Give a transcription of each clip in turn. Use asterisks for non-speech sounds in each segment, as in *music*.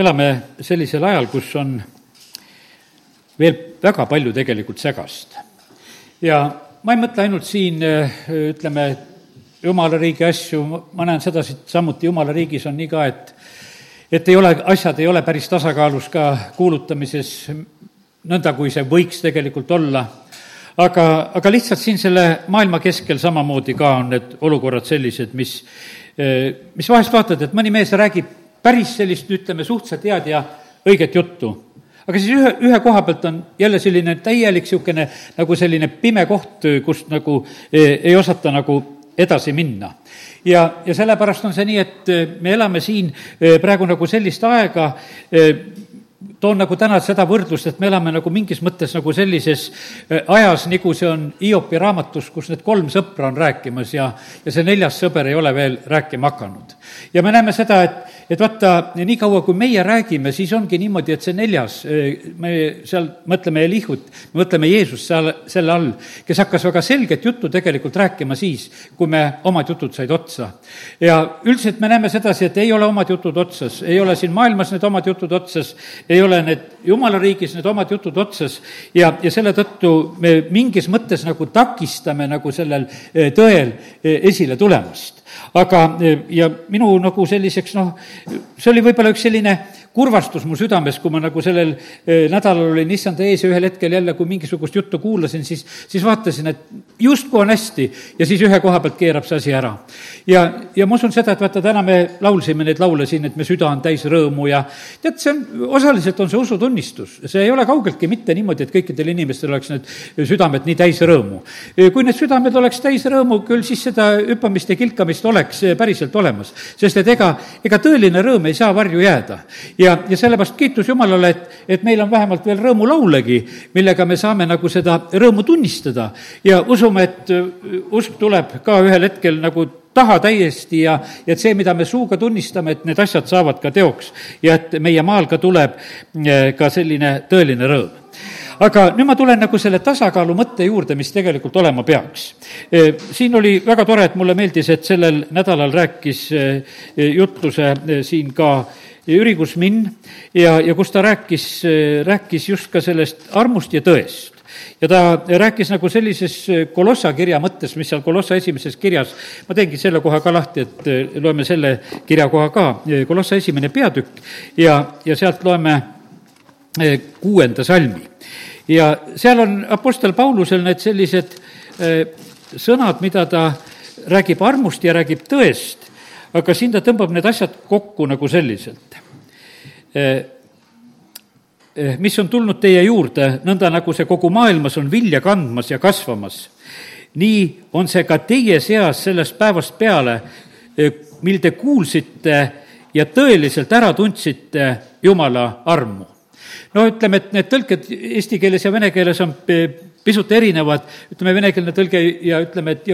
elame sellisel ajal, kus on veel väga palju tegelikult segast. ja ma ei mõtle ainult siin, ütleme, jumala riigi asju, ma näen sedasi, et samuti jumala riigis on nii ka, et et ei ole, asjad ei ole päris tasakaalus ka kuulutamises, nõnda kui see võiks tegelikult olla aga, aga lihtsalt siin selle maailma keskel samamoodi ka on need olukorrad sellised, mis, mis vahest vaatad, et mõni mees räägib päris sellist, ütleme, suhteliselt head ja õiget juttu. aga siis ühe, ühe koha pealt on jälle selline täielik niisugune nagu selline pime koht, kust nagu ei, ei osata nagu edasi minna. ja, ja sellepärast on see nii, et me elame siin praegu nagu sellist aega, toon nagu täna seda võrdlust, et me elame nagu mingis mõttes nagu sellises äh, ajas, nagu see on Hiopi raamatus, kus need kolm sõpra on rääkimas ja, ja see neljas sõber ei ole veel rääkima hakanud. ja me näeme seda, et, et vaata, niikaua kui meie räägime, siis ongi niimoodi, et see neljas, äh, me seal mõtleme Elihut, me mõtleme Jeesust seal, selle all, kes hakkas väga selget juttu tegelikult rääkima siis, kui me omad jutud said otsa. ja üldiselt me näeme sedasi, et ei ole omad jutud otsas, ei ole siin maailmas need omad jutud otsas, ei ole ole need jumala riigis need omad jutud otsas ja, ja selle tõttu me mingis mõttes nagu takistame nagu sellel eh, tõel eh, esile tulemast. Aga, eh, ja minu nagu selliseks noh, see oli võib-olla üks selline kurvastus mu südames, kui ma nagu sellel eh, nädalal olin issanda ees ja ühel hetkel jälle, kui mingisugust juttu kuulasin, siis, siis vaatasin, et justkui on hästi ja siis ühe koha pealt keerab see asi ära. ja, ja ma usun seda, et vaata, täna me laulsime neid laule siin, et me süda on täis rõõmu ja tead, see on, osaliselt on see usutunnistus. see ei ole kaugeltki mitte niimoodi, et kõikidel inimestel oleks need südamed nii täis rõõmu. kui need südamed oleks täis rõõmu, küll siis seda hüppamist ja kilkamist oleks päriselt olemas. sest et ega, ega tõeline rõõm ei saa varju jääda. Ja, ja sellepärast kiitus Jumalale, et, et meil on vähemalt veel rõõmulaulegi, millega me saame nagu seda rõõmu tunnistada. Ja usume, et uh, usk tuleb ka ühel hetkel nagu taha täiesti ja, ja et see, mida me suuga tunnistame, et need asjad saavad ka teoks. Ja et meie maal ka tuleb eh, ka selline tõeline rõõm aga nüüd ma tulen nagu selle tasakaalu mõtte juurde, mis tegelikult olema peaks. Eh, siin oli väga tore, et mulle meeldis, et sellel nädalal rääkis eh, jutluse siin ka Jüri Kusmin ja, ja kus ta rääkis, rääkis just ka sellest armust ja tõest ja ta rääkis nagu sellises Kolossa kirja mõttes, mis seal Kolossa esimeses kirjas, ma teengi selle koha ka lahti, et loeme selle kirja koha ka, Kolossa esimene peatükk ja, ja sealt loeme kuuenda salmi. Ja seal on Apostel Paulusel need sellised eh, sõnad, mida ta räägib armust ja räägib tõest aga siin ta tõmbab need asjad kokku nagu selliselt. Eh, eh, mis on tulnud teie juurde, nõnda nagu see kogu maailmas on vilja kandmas ja kasvamas, nii on see ka teie seas sellest päevast peale, mil te kuulsite ja tõeliselt ära tundsite Jumala armu. No ütleme, et need tõlked eesti keeles ja vene keeles on pisut erinevad, ütleme, venekeelne tõlge ja ütleme, et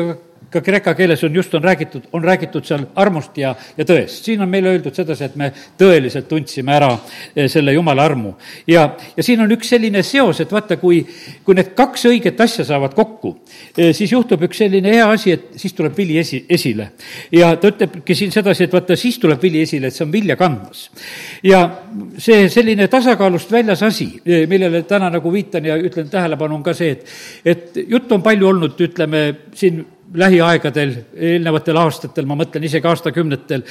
ka kreeka keeles on just, on räägitud, on räägitud seal armust ja, ja tõest. siin on meile öeldud sedasi, et me tõeliselt tundsime ära eh, selle jumala armu. ja, ja siin on üks selline seos, et vaata, kui, kui need kaks õiget asja saavad kokku, eh, siis juhtub üks selline hea asi, et siis tuleb vili esi, esile. ja ta ütlebki siin sedasi, et vaata, siis tuleb vili esile, et see on vilja kandmas. ja see selline tasakaalust väljas asi, eh, millele täna nagu viitan ja ütlen tähelepanu, on ka see, et, et juttu on palju olnud, ütleme, siin lähiaegadel, eelnevatel aastatel, ma mõtlen isegi aastakümnetel,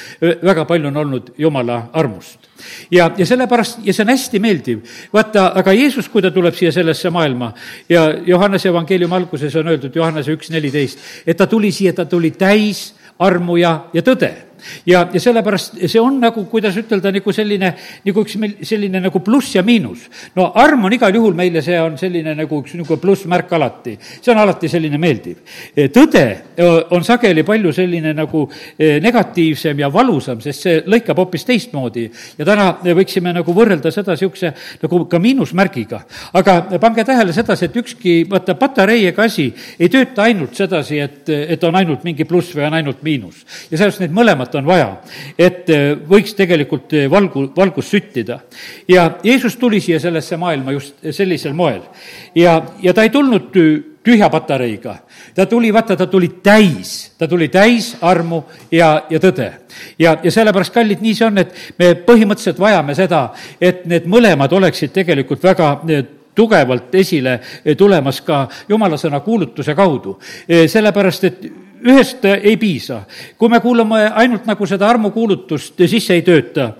väga palju on olnud Jumala armust. ja, ja sellepärast, ja see on hästi meeldiv. vaata, aga Jeesus, kui ta tuleb siia sellesse maailma ja Johannese evangeeliumi alguses on öeldud, Johannese üks neliteist, et ta tuli siia, ta tuli täis armu ja, ja tõde ja, ja sellepärast see on nagu, kuidas ütelda, nagu selline, nagu üks meil selline nagu pluss ja miinus. no arm on igal juhul meile, see on selline nagu üks niisugune plussmärk alati. see on alati selline meeldiv. tõde on sageli palju selline nagu negatiivsem ja valusam, sest see lõikab hoopis teistmoodi. ja täna võiksime nagu võrrelda seda niisuguse nagu ka miinusmärgiga. aga pange tähele sedasi, et ükski, vaata, patarei ega asi ei tööta ainult sedasi, et, et on ainult mingi pluss või on ainult miinus. ja sellepärast neid mõlemat on vaja, et äh, võiks tegelikult äh, valgu, valgus süttida. ja Jeesus tuli siia sellesse maailma just sellisel moel. ja, ja ta ei tulnud äh, tühja patareiga. ta tuli, vaata, ta tuli täis, ta tuli täis armu ja, ja tõde. ja, ja sellepärast, kallid, nii see on, et me põhimõtteliselt vajame seda, et need mõlemad oleksid tegelikult väga tugevalt esile tulemas ka jumala sõna kuulutuse kaudu. sellepärast, et ühest ei piisa. kui me kuulame ainult nagu seda armukuulutust, siis see ei tööta.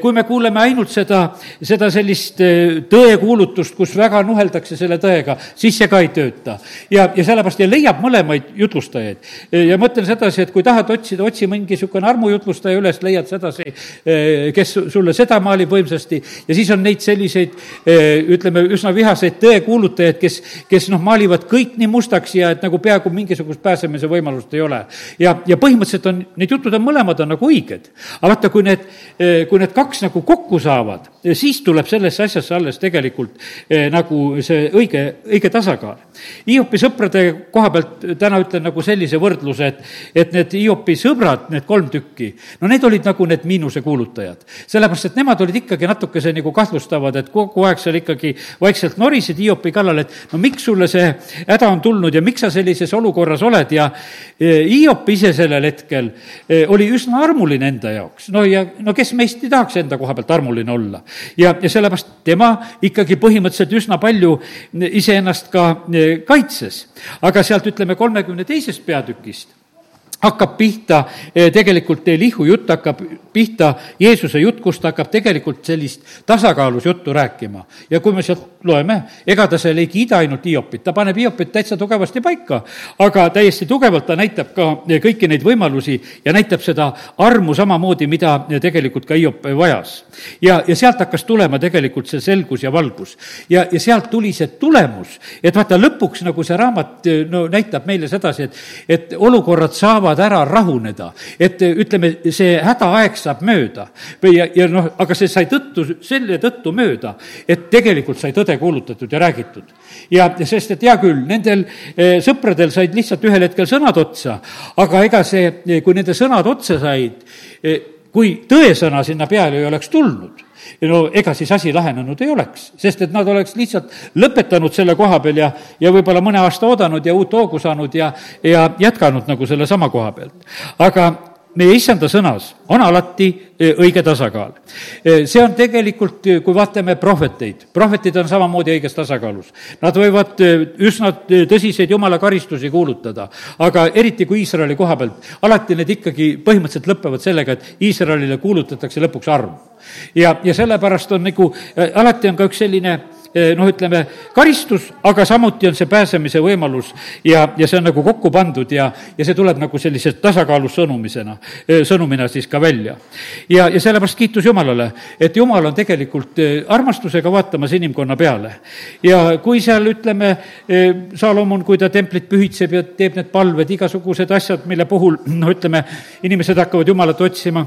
kui me kuuleme ainult seda, seda sellist eh, tõekuulutust, kus väga nuheldakse selle tõega, siis see ka ei tööta. ja, ja sellepärast ja leiab mõlemaid jutlustajaid. ja ma ütlen sedasi, et kui tahad otsida, otsi mingi niisugune armujutlustaja üles, leiad sedasi, eh, kes sulle seda maalib võimsasti ja siis on neid selliseid, eh, ütleme, üsna vihaseid tõekuulutajaid, kes, kes noh, maalivad kõik nii mustaks ja et nagu peaaegu mingisugust pääsemise võimalust ei ole. ja, ja põhimõtteliselt on, need jutud on mõlemad on nagu õiged. aga vaata, kui need, eh, kui need kaks nagu kokku saavad, siis tuleb sellesse asjasse alles tegelikult eh, nagu see õige, õige tasakaal. Hiopi sõprade koha pealt täna ütlen nagu sellise võrdluse, et, et need Hiopi sõbrad, need kolm tükki, no need olid nagu need miinusekuulutajad. sellepärast, et nemad olid ikkagi natukese nagu kahtlustavad, et kogu aeg seal ikkagi vaikselt norisid Hiopi kallal, et no miks sulle see häda on tulnud ja miks sa sellises olukorras oled ja Hiop ise sellel hetkel e, oli üsna armuline enda jaoks. no ja no kes meist ei tahaks enda koha pealt armuline olla. ja, ja sellepärast tema ikkagi põhimõtteliselt üsna palju iseennast ka kaitses. aga sealt ütleme kolmekümne teisest peatükist hakkab pihta eh, tegelikult Elihu jutt hakkab pihta Jeesuse jutt, kus ta hakkab tegelikult sellist tasakaalus juttu rääkima. ja kui me sealt loeme, ega ta seal ei kiida ainult Hiopit, ta paneb Hiopit täitsa tugevasti paika, aga täiesti tugevalt ta näitab ka eh, kõiki neid võimalusi ja näitab seda armu samamoodi, mida eh, tegelikult ka Hiop vajas. ja, ja sealt hakkas tulema tegelikult see selgus ja valgus. ja, ja sealt tuli see tulemus, et vaata, lõpuks nagu see raamat no näitab meile sedasi, et, et olukorrad saavad saavad ära rahuneda. et ütleme, see hädaaeg saab mööda või ja, ja noh, aga see sai tõttu, selle tõttu mööda, et tegelikult sai tõde kuulutatud ja räägitud. ja sest, et hea küll, nendel eh, sõpradel said lihtsalt ühel hetkel sõnad otsa, aga ega see, kui nende sõnad otsa said, eh, kui tõesõna sinna peale ei oleks tulnud no ega siis asi lahenenud ei oleks, sest et nad oleks lihtsalt lõpetanud selle koha peal ja, ja võib-olla mõne aasta oodanud ja uut hoogu saanud ja, ja jätkanud nagu sellesama koha pealt. aga meie issanda sõnas on alati e, õige tasakaal. E, see on tegelikult, e, kui vaatame prohveteid, prohvetid on samamoodi õiges tasakaalus. Nad võivad üsna tõsiseid jumala karistusi kuulutada, aga eriti kui Iisraeli koha pealt, alati need ikkagi põhimõtteliselt lõpevad sellega, et Iisraelile kuulutatakse lõpuks arm. ja, ja sellepärast on nagu, alati on ka üks selline noh, ütleme, karistus, aga samuti on see pääsemise võimalus ja, ja see on nagu kokku pandud ja, ja see tuleb nagu sellise tasakaalus sõnumisena, eh, sõnumina siis ka välja. ja, ja sellepärast kiitus Jumalale, et Jumal on tegelikult eh, armastusega vaatamas inimkonna peale. ja kui seal, ütleme, Salomon, kui ta templit pühitseb ja teeb need palved, igasugused asjad, mille puhul, *clears throat* noh, ütleme, inimesed hakkavad Jumalat otsima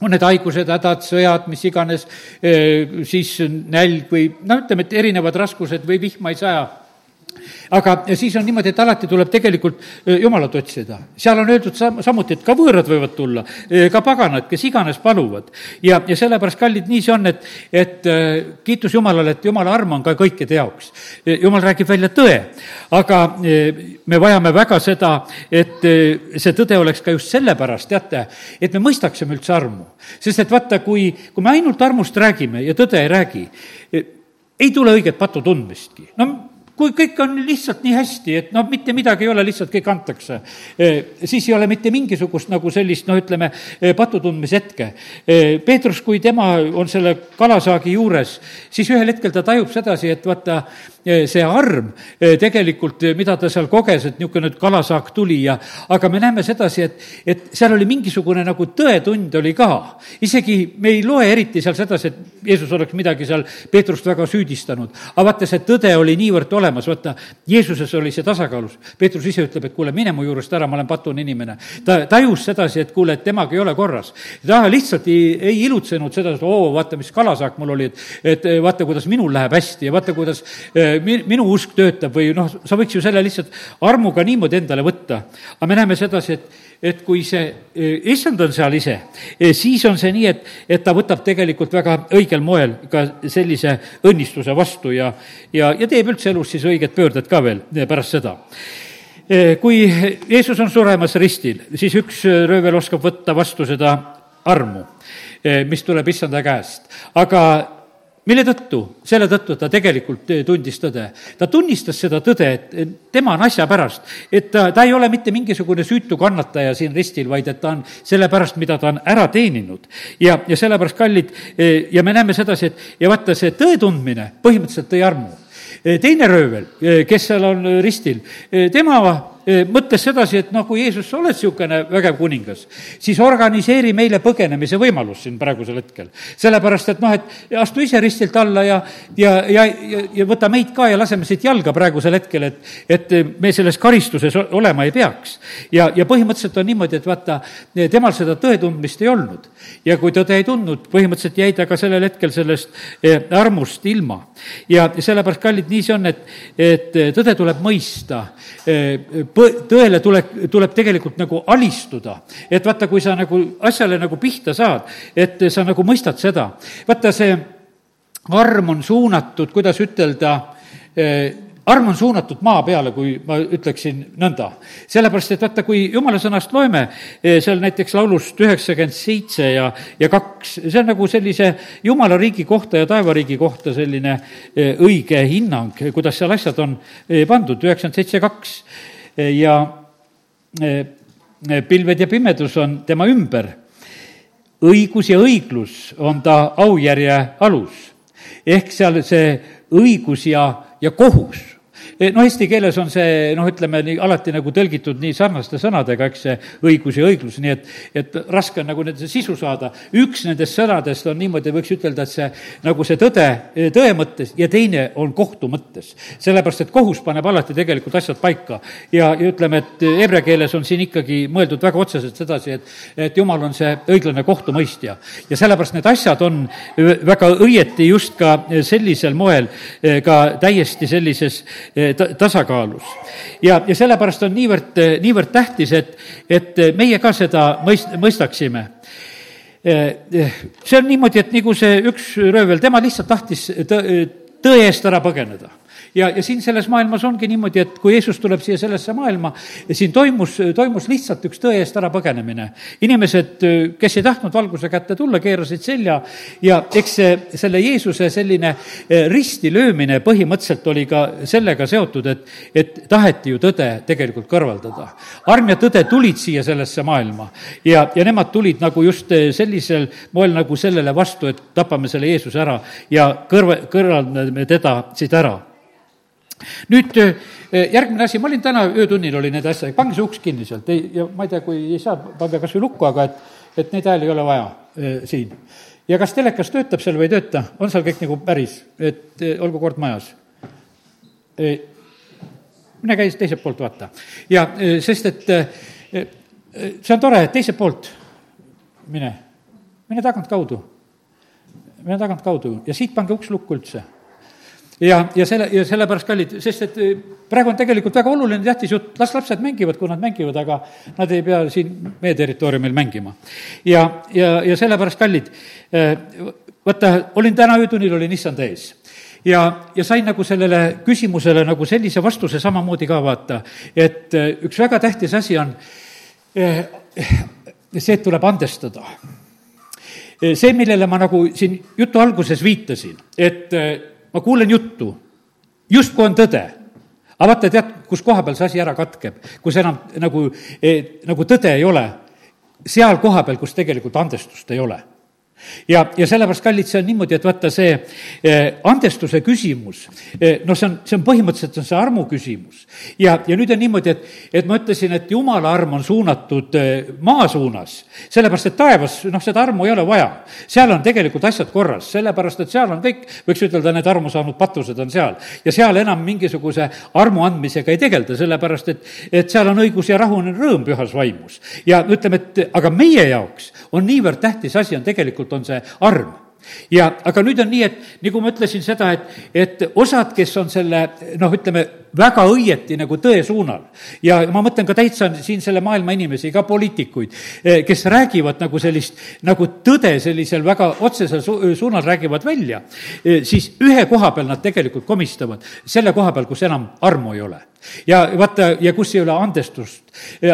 on need haigused, hädad, sõjad, mis iganes, eh, siis nälg või no ütleme, et erinevad raskused või vihma ei saja aga siis on niimoodi, et alati tuleb tegelikult Jumalat otsida. seal on öeldud sam-, samuti, et ka võõrad võivad tulla, ka paganad, kes iganes paluvad. ja, ja sellepärast, kallid, nii see on, et, et kiitus Jumalale, et Jumala arm on ka kõikide jaoks. Jumal räägib välja tõe, aga me vajame väga seda, et see tõde oleks ka just sellepärast, teate, et me mõistaksime üldse armu. sest et vaata, kui, kui me ainult armust räägime ja tõde ei räägi, ei tule õiget patu tundmistki. no kui kõik on lihtsalt nii hästi, et noh, mitte midagi ei ole, lihtsalt kõik antakse, eh, siis ei ole mitte mingisugust nagu sellist, noh, ütleme, eh, patutundmishetke. Eh, Peetrus, kui tema on selle kalasaagi juures, siis ühel hetkel ta tajub sedasi, et vaata, see arm tegelikult, mida ta seal koges, et niisugune kalasaak tuli ja aga me näeme sedasi, et, et seal oli mingisugune nagu tõetund oli ka. isegi me ei loe eriti seal sedasi, et Jeesus oleks midagi seal Peetrust väga süüdistanud. aga vaata, see tõde oli niivõrd olemas, olemas, vaata, Jeesuses oli see tasakaalus. Peetrus ise ütleb, et kuule, mine mu juurest ära, ma olen patune inimene. ta tajus sedasi, et kuule, et temaga ei ole korras. ta lihtsalt ei, ei ilutsenud seda, et oo, vaata, mis kalasaak mul oli, et, et vaata, kuidas minul läheb hästi ja vaata, kuidas eh, mi-, minu usk töötab või noh, sa võiks ju selle lihtsalt armuga niimoodi endale võtta. aga me näeme sedasi, et et kui see issand on seal ise, siis on see nii, et, et ta võtab tegelikult väga õigel moel ka sellise õnnistuse vastu ja, ja, ja teeb üldse elus siis õiged pöörded ka veel pärast seda kui Jeesus on suremas ristil, siis üks röövel oskab võtta vastu seda armu, mis tuleb issanda käest. aga mille tõttu? selle tõttu, et ta tegelikult eh, tundis tõde. ta tunnistas seda tõde, et tema on asja pärast, et ta, ta ei ole mitte mingisugune süütu kannataja siin ristil, vaid et ta on sellepärast, mida ta on ära teeninud. ja, ja sellepärast, kallid, eh, ja me näeme sedasi, et ja vaata, see tõe tundmine põhimõtteliselt tõi armu. Eh, teine röövel, kes seal on ristil, tema mõtles sedasi, et noh, kui Jeesus, sa oled niisugune vägev kuningas, siis organiseeri meile põgenemise võimalus siin praegusel hetkel. sellepärast, et noh, et astu ise ristilt alla ja, ja, ja, ja, ja võta meid ka ja laseme siit jalga praegusel hetkel, et, et me selles karistuses olema ei peaks. ja, ja põhimõtteliselt on niimoodi, et vaata, temal seda tõetundmist ei olnud. ja kui tõde ei tundnud, põhimõtteliselt jäi ta ka sellel hetkel sellest armust ilma. ja sellepärast, kallid, nii see on, et, et tõde tuleb mõista tõele tuleb, tuleb tegelikult nagu alistuda. et vaata, kui sa nagu asjale nagu pihta saad, et sa nagu mõistad seda. vaata, see arm on suunatud, kuidas ütelda, eh, arm on suunatud maa peale, kui ma ütleksin nõnda. sellepärast, et vaata, kui jumala sõnast loeme, eh, seal näiteks laulust üheksakümmend seitse ja, ja kaks, see on nagu sellise jumala riigi kohta ja taevariigi kohta selline eh, õige hinnang, kuidas seal asjad on pandud, üheksakümmend seitse kaks. Ja pilved ja pimedus on tema ümber. õigus ja õiglus on ta aujärje alus. ehk seal see õigus ja, ja kohus noh, eesti keeles on see noh, ütleme nii alati nagu tõlgitud nii sarnaste sõnadega, eks see õigus ja õiglus, nii et, et raske on nagu nende sisu saada. üks nendest sõnadest on niimoodi, võiks ütelda, et see nagu see tõde, tõe mõttes ja teine on kohtu mõttes. sellepärast, et kohus paneb alati tegelikult asjad paika ja, ja ütleme, et hebre keeles on siin ikkagi mõeldud väga otseselt sedasi, et, et jumal on see õiglane kohtumõistja. ja sellepärast need asjad on väga õieti just ka sellisel moel ka täiesti sellises ta-, tasakaalus. ja, ja sellepärast on niivõrd, niivõrd tähtis, et, et meie ka seda mõist-, mõistaksime see on niimoodi, et nagu see üks röövel, tema lihtsalt tahtis tõ-, tõe eest ära põgeneda ja, ja siin selles maailmas ongi niimoodi, et kui Jeesus tuleb siia sellesse maailma, siin toimus, toimus lihtsalt üks tõe eest ära põgenemine. inimesed, kes ei tahtnud valguse kätte tulla, keerasid selja ja eks see, selle Jeesuse selline eh, risti löömine põhimõtteliselt oli ka sellega seotud, et, et taheti ju tõde tegelikult kõrvaldada. arm ja tõde tulid siia sellesse maailma ja, ja nemad tulid nagu just eh, sellisel moel nagu sellele vastu, et tapame selle Jeesuse ära ja kõrva, kõrvaldame teda siit ära nüüd eh, järgmine asi, ma olin täna öötunnil, oli need asjad, pange see uks kinni sealt, ei, ja ma ei tea, kui ei saa, pange kas või lukku, aga et, et neid hääli ei ole vaja eh, siin. ja kas telekas töötab seal või ei tööta, on seal kõik nagu päris, et eh, olgu kord majas. E,? mine käi teiselt poolt, vaata. ja sest, et see on tore, teiselt poolt mine, mine tagantkaudu, mine tagantkaudu ja siit pange uks lukku üldse ja, ja selle, ja sellepärast kallid, sest et eh, praegu on tegelikult väga oluline, tähtis jutt, las lapsed mängivad, kui nad mängivad, aga nad ei pea siin meie territooriumil mängima. ja, ja, ja sellepärast, kallid, eh, vaata, olin täna öötunnil, olin issand ees ja, ja sain nagu sellele küsimusele nagu sellise vastuse samamoodi ka vaata, et eh, üks väga tähtis asi on see, et tuleb andestada. see, millele ma nagu siin jutu alguses viitasin, et ma kuulen juttu, justkui on tõde. aga vaata, tead, kus koha peal see asi ära katkeb, kus enam nagu eh,, nagu tõde ei ole, seal kohapeal, kus tegelikult andestust ei ole ja, ja sellepärast, kallid, see on niimoodi, et vaata, see eh, andestuse küsimus, eh, noh, see on, see on põhimõtteliselt, on see armu küsimus. ja, ja nüüd on niimoodi, et, et ma ütlesin, et jumala arm on suunatud eh, maa suunas, sellepärast et taevas, noh, seda armu ei ole vaja. seal on tegelikult asjad korras, sellepärast et seal on kõik, võiks ütelda, need armu saanud patused on seal. ja seal enam mingisuguse armu andmisega ei tegelda, sellepärast et, et seal on õigus ja rahune rõõm pühas vaimus. ja ütleme, et aga meie jaoks on niivõrd tähtis asi, on tegelikult tegelikult on see arm. Ja, aga nüüd on nii, et nagu ma ütlesin seda, et, et osad, kes on selle noh, ütleme, väga õieti nagu tõe suunal ja ma mõtlen ka täitsa siin selle maailma inimesi, ka poliitikuid, eh, kes räägivad nagu sellist, nagu tõde sellisel väga otsesel su suunal räägivad välja, eh, siis ühe koha peal nad tegelikult komistavad, selle koha peal, kus enam armu ei ole ja vaata, ja kus ei ole andestust.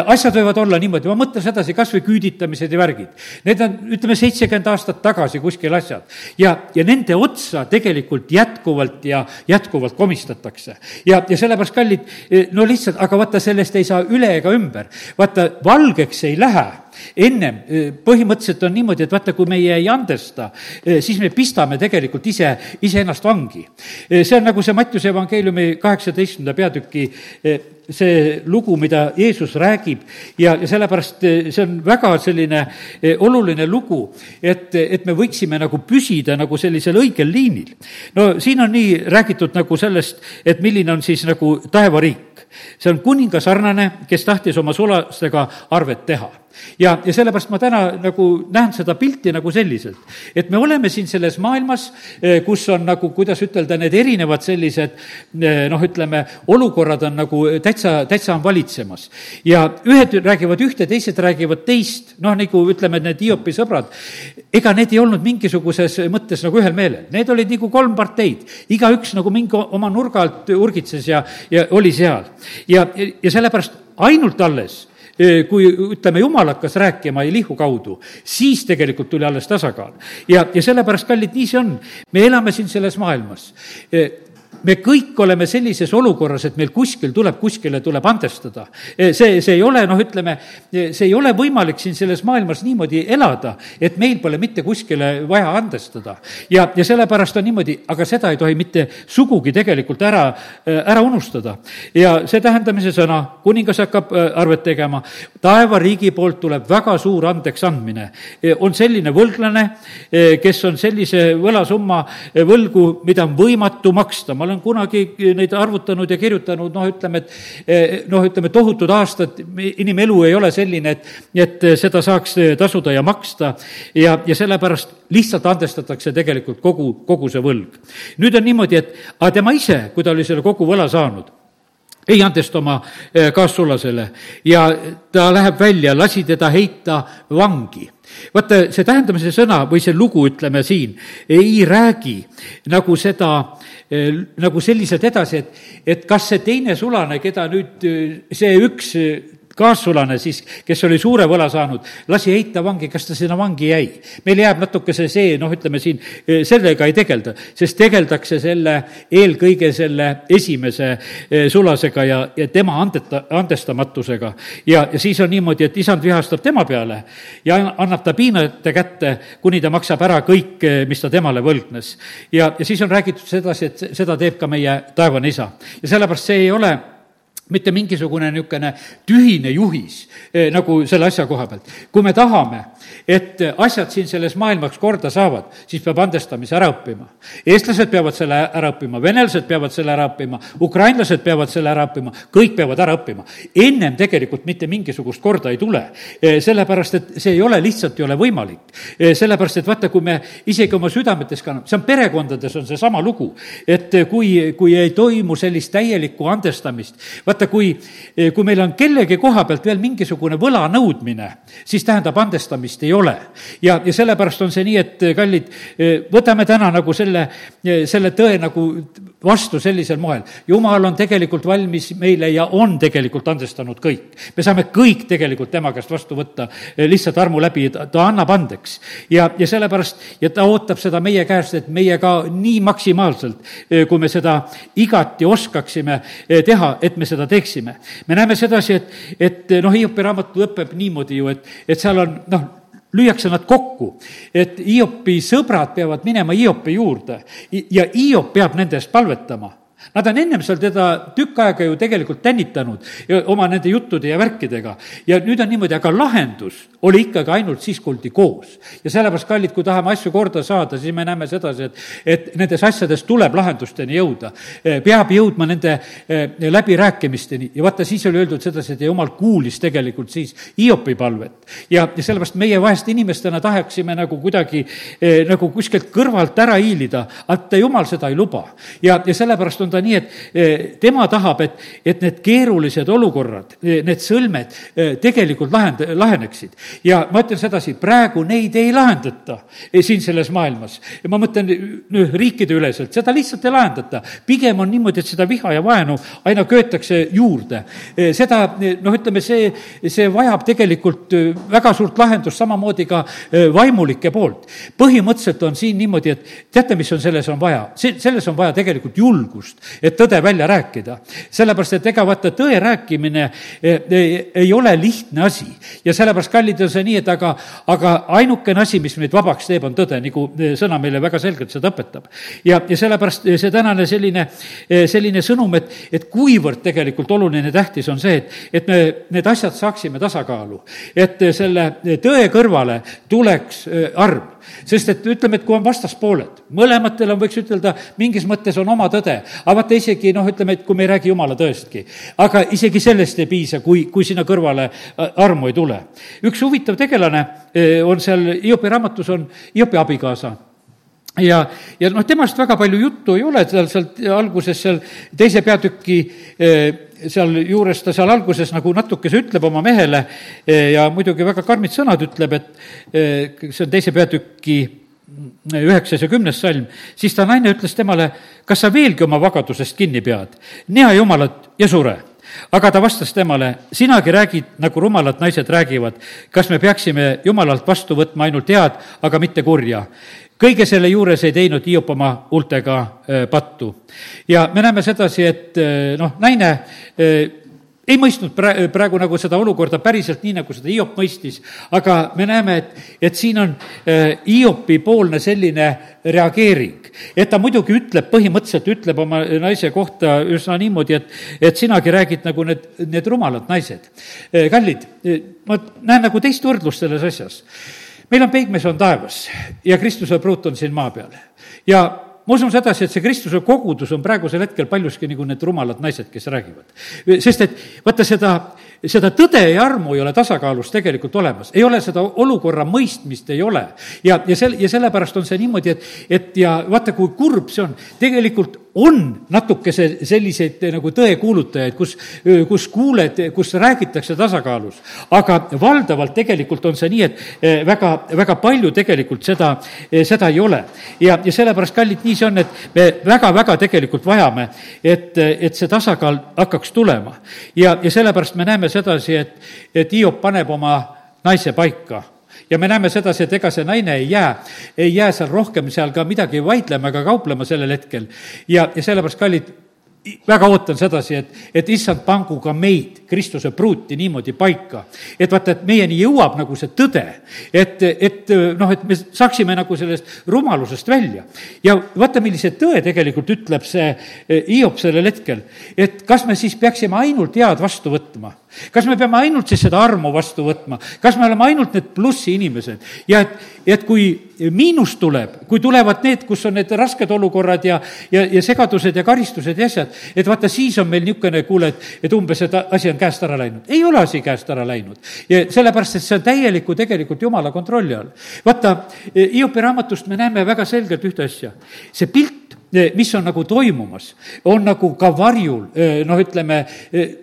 asjad võivad olla niimoodi, ma mõtlen sedasi, kas või küüditamised ja värgid. Need on, ütleme, seitsekümmend aastat tagasi kuskil asjad. ja, ja nende otsa tegelikult jätkuvalt ja jätkuvalt komistatakse. ja, ja sellepärast, kallid, no lihtsalt, aga vaata, sellest ei saa üle ega ümber. vaata, valgeks ei lähe ennem põhimõtteliselt on niimoodi, et vaata, kui meie ei andesta, siis me pistame tegelikult ise, iseennast vangi. see on nagu see Mattiuse evangeeliumi kaheksateistkümnenda peatüki see lugu, mida Jeesus räägib ja, ja sellepärast see on väga selline oluline lugu, et, et me võiksime nagu püsida nagu sellisel õigel liinil. no siin on nii räägitud nagu sellest, et milline on siis nagu taevariik. see on kuninga sarnane, kes tahtis oma sulastega arvet teha ja, ja sellepärast ma täna nagu näen seda pilti nagu selliselt, et me oleme siin selles maailmas, eh, kus on nagu, kuidas ütelda, need erinevad sellised eh, noh, ütleme, olukorrad on nagu täitsa, täitsa on valitsemas. ja ühed räägivad ühte, teised räägivad teist, noh, nagu ütleme, need Hiopi sõbrad, ega need ei olnud mingisuguses mõttes nagu ühel meelel, need olid nagu kolm parteid, igaüks nagu mingi oma nurga alt urgitses ja, ja oli seal. ja, ja sellepärast ainult alles kui ütleme, jumal hakkas rääkima Elihu kaudu, siis tegelikult tuli alles tasakaal. ja, ja sellepärast, kallid, nii see on. me elame siin selles maailmas me kõik oleme sellises olukorras, et meil kuskil tuleb, kuskile tuleb andestada. see, see ei ole, noh, ütleme, see ei ole võimalik siin selles maailmas niimoodi elada, et meil pole mitte kuskile vaja andestada. ja, ja sellepärast on niimoodi, aga seda ei tohi mitte sugugi tegelikult ära, ära unustada. ja see tähendab, see sõna, kuningas hakkab arvet tegema, taevariigi poolt tuleb väga suur andeksandmine. on selline võlglane, kes on sellise võlasumma võlgu, mida on võimatu maksta, ma olen kunagi neid arvutanud ja kirjutanud, noh, ütleme, et eh, noh, ütleme tohutud aastad, inimelu ei ole selline, et, et seda saaks tasuda ja maksta. Ja, ja sellepärast lihtsalt andestatakse tegelikult kogu, kogu see võlg. nüüd on niimoodi, et aga tema ise, kui ta oli selle kogu võla saanud, ei andesta oma eh, kaassulasele. Ja ta läheb välja, lasi teda heita vangi. Vaata, see tähendamise sõna või see lugu, ütleme siin, ei räägi nagu seda, nagu selliselt edasi, et, et kas see teine sulane, keda nüüd eh, see üks kaassulane siis, kes oli suure võla saanud, lasi heita vangi, kas ta sinna vangi jäi? meil jääb natukese see, noh, ütleme siin, eh, sellega ei tegelda, sest tegeldakse selle, eelkõige selle esimese eh, sulasega ja, ja tema andeta, andestamatusega. ja, ja siis on niimoodi, et isand vihastab tema peale ja annab ta piinajate kätte, kuni ta maksab ära kõik, eh, mis ta temale võlgnes. ja, ja siis on räägitud sedasi, et seda teeb ka meie taevane isa. ja sellepärast see ei ole mitte mingisugune niisugune tühine juhis eh, nagu selle asja koha pealt. kui me tahame, et asjad siin selles maailmas korda saavad, siis peab andestamise ära õppima. eestlased peavad selle ära õppima, venelased peavad selle ära õppima, ukrainlased peavad selle ära õppima, kõik peavad ära õppima. ennem tegelikult mitte mingisugust korda ei tule, eh, sellepärast et see ei ole, lihtsalt ei ole võimalik. Eh, sellepärast, et vaata, kui me isegi oma südametes kanname, see on perekondades, on seesama lugu, et kui, kui ei toimu sellist täielikku andestamist, vaata, kui, kui meil on kellegi koha pealt veel mingisugune võla nõudmine, siis tähendab, andestamist ei ole. ja, ja sellepärast on see nii, et kallid, võtame täna nagu selle, selle tõe nagu vastu sellisel moel. jumal on tegelikult valmis meile ja on tegelikult andestanud kõik. me saame kõik tegelikult tema käest vastu võtta lihtsalt armu läbi, ta annab andeks. ja, ja sellepärast, ja ta ootab seda meie käest, et meie ka nii maksimaalselt, kui me seda igati oskaksime teha, et me seda teeksime. me näeme sedasi, et, et noh, Hiopi raamat lõpeb niimoodi ju, et, et seal on noh, lüüakse nad kokku, et Hiopi sõbrad peavad minema Hiopi juurde. Ja Hiop peab nende eest palvetama Nad on ennem seal teda tükk aega ju tegelikult tänitanud ja oma nende juttude ja värkidega. ja nüüd on niimoodi, aga lahendus oli ikkagi ainult siis, kui oldi koos. ja sellepärast, kallid, kui tahame asju korda saada, siis me näeme sedasi, et, et nendes asjades tuleb lahendusteni jõuda. peab jõudma nende eh, läbirääkimisteni ja vaata, siis oli öeldud sedasi, et jumal kuulis tegelikult siis Hiopi palvet. ja, ja sellepärast meie vahest inimestena tahaksime nagu kuidagi eh, nagu kuskilt kõrvalt ära hiilida, aga jumal seda ei luba. ja, ja sellepärast on ta nii, et eh, tema tahab, et, et need keerulised olukorrad, need sõlmed tegelikult lahend-, laheneksid ja ma ütlen sedasi, praegu neid ei lahendata eh, siin selles maailmas. ja ma mõtlen noh, riikideüleselt, seda lihtsalt ei lahendata. pigem on niimoodi, et seda viha ja vaenu aina köetakse juurde. Eh, seda, eh, noh, ütleme, see, see vajab tegelikult väga suurt lahendust, samamoodi ka vaimulike poolt. põhimõtteliselt on siin niimoodi, et teate, mis on selles on vaja? see, selles on vaja tegelikult julgust, et tõde välja rääkida. sellepärast, et ega vaata, tõe rääkimine ei, ei ole lihtne asi ja sellepärast, kallid, on see nii, et aga, aga ainukene asi, mis meid vabaks teeb, on tõde, nagu eh, sõna meile väga selgelt seda õpetab. ja, ja sellepärast eh, see tänane selline, selline sõnum, et, et kuivõrd tegelikult oluline, tähtis on see, et, et me need asjad saaksime tasakaalu. et selle tõe kõrvale tuleks arm sest et ütleme, et kui on vastaspooled, mõlematel on, võiks ütelda, mingis mõttes on oma tõde, aga vaata isegi noh, ütleme, et kui me ei räägi jumala tõestki, aga isegi sellest ei piisa, kui, kui sinna kõrvale äh, armu ei tule. üks huvitav tegelane äh, on seal Hiopi raamatus, on Hiopi abikaasa ja, ja noh, temast väga palju juttu ei ole, tal sealt alguses seal teise peatüki äh, sealjuures ta seal alguses nagu natukese ütleb oma mehele eh, ja muidugi väga karmid sõnad ütleb, et eh, see on teise peatüki üheksas ja kümnes salm, siis ta naine ütles temale, kas sa veelgi oma vagadusest kinni pead, nea jumalat ja sure. Aga ta vastas temale, sinagi räägid, nagu rumalad naised räägivad, kas me peaksime Jumalalt vastu võtma ainult head, aga mitte kurja kõige selle juures ei teinud Hiop oma huultega äh, pattu. ja me näeme sedasi, et äh, noh, naine äh, ei mõistnud pra-, praegu nagu seda olukorda päriselt nii, nagu seda Hiop mõistis, aga me näeme, et, et siin on Hiopi poolne selline reageering. et ta muidugi ütleb, põhimõtteliselt ütleb oma naise kohta üsna niimoodi, et, et sinagi räägid nagu need, need rumalad naised. kallid, ma näen nagu teist võrdlust selles asjas meil on peigmees on taevas ja Kristuse pruut on siin maa peal. ja ma usun sedasi, et see Kristuse kogudus on praegusel hetkel paljuski nagu need rumalad naised, kes räägivad. sest et vaata seda, seda tõde ja armu ei ole tasakaalus tegelikult olemas, ei ole seda olukorra mõistmist, ei ole. ja, ja sel-, ja sellepärast on see niimoodi, et, et ja vaata, kui kurb see on, tegelikult on natukese selliseid eh, nagu tõekuulutajaid, kus, eh, kus kuuled, kus räägitakse tasakaalus. aga valdavalt tegelikult on see nii, et eh, väga, väga palju tegelikult seda, seda ei ole. ja, ja sellepärast, kallid, nii see on, et me väga-väga tegelikult vajame, et, et see tasakaal hakkaks tulema. ja, ja sellepärast me näeme sedasi, et, et Hiop paneb oma naise paika ja me näeme sedasi, et ega see naine ei jää, ei jää seal rohkem seal ka midagi vaidlema ega kauplema sellel hetkel. ja, ja sellepärast, kallid, väga ootan sedasi, et, et issand, pangu ka meid, Kristuse pruuti niimoodi paika. et vaata, et meieni jõuab nagu see tõde, et, et noh, et me saaksime nagu sellest rumalusest välja. ja vaata, millise tõe tegelikult ütleb see Hiop sellel hetkel, et kas me siis peaksime ainult head vastu võtma kas me peame ainult siis seda armu vastu võtma, kas me oleme ainult need plussi inimesed ja et, et kui miinus tuleb, kui tulevad need, kus on need rasked olukorrad ja, ja, ja segadused ja karistused ja asjad, et vaata, siis on meil niisugune, kuule, et, et umbes, et asi on käest ära läinud. ei ole asi käest ära läinud. ja sellepärast, et see on täieliku tegelikult jumala kontrolli all. vaata, Hiopi raamatust me näeme väga selgelt ühte asja. see pilt mis on nagu toimumas, on nagu ka varjul, noh, ütleme,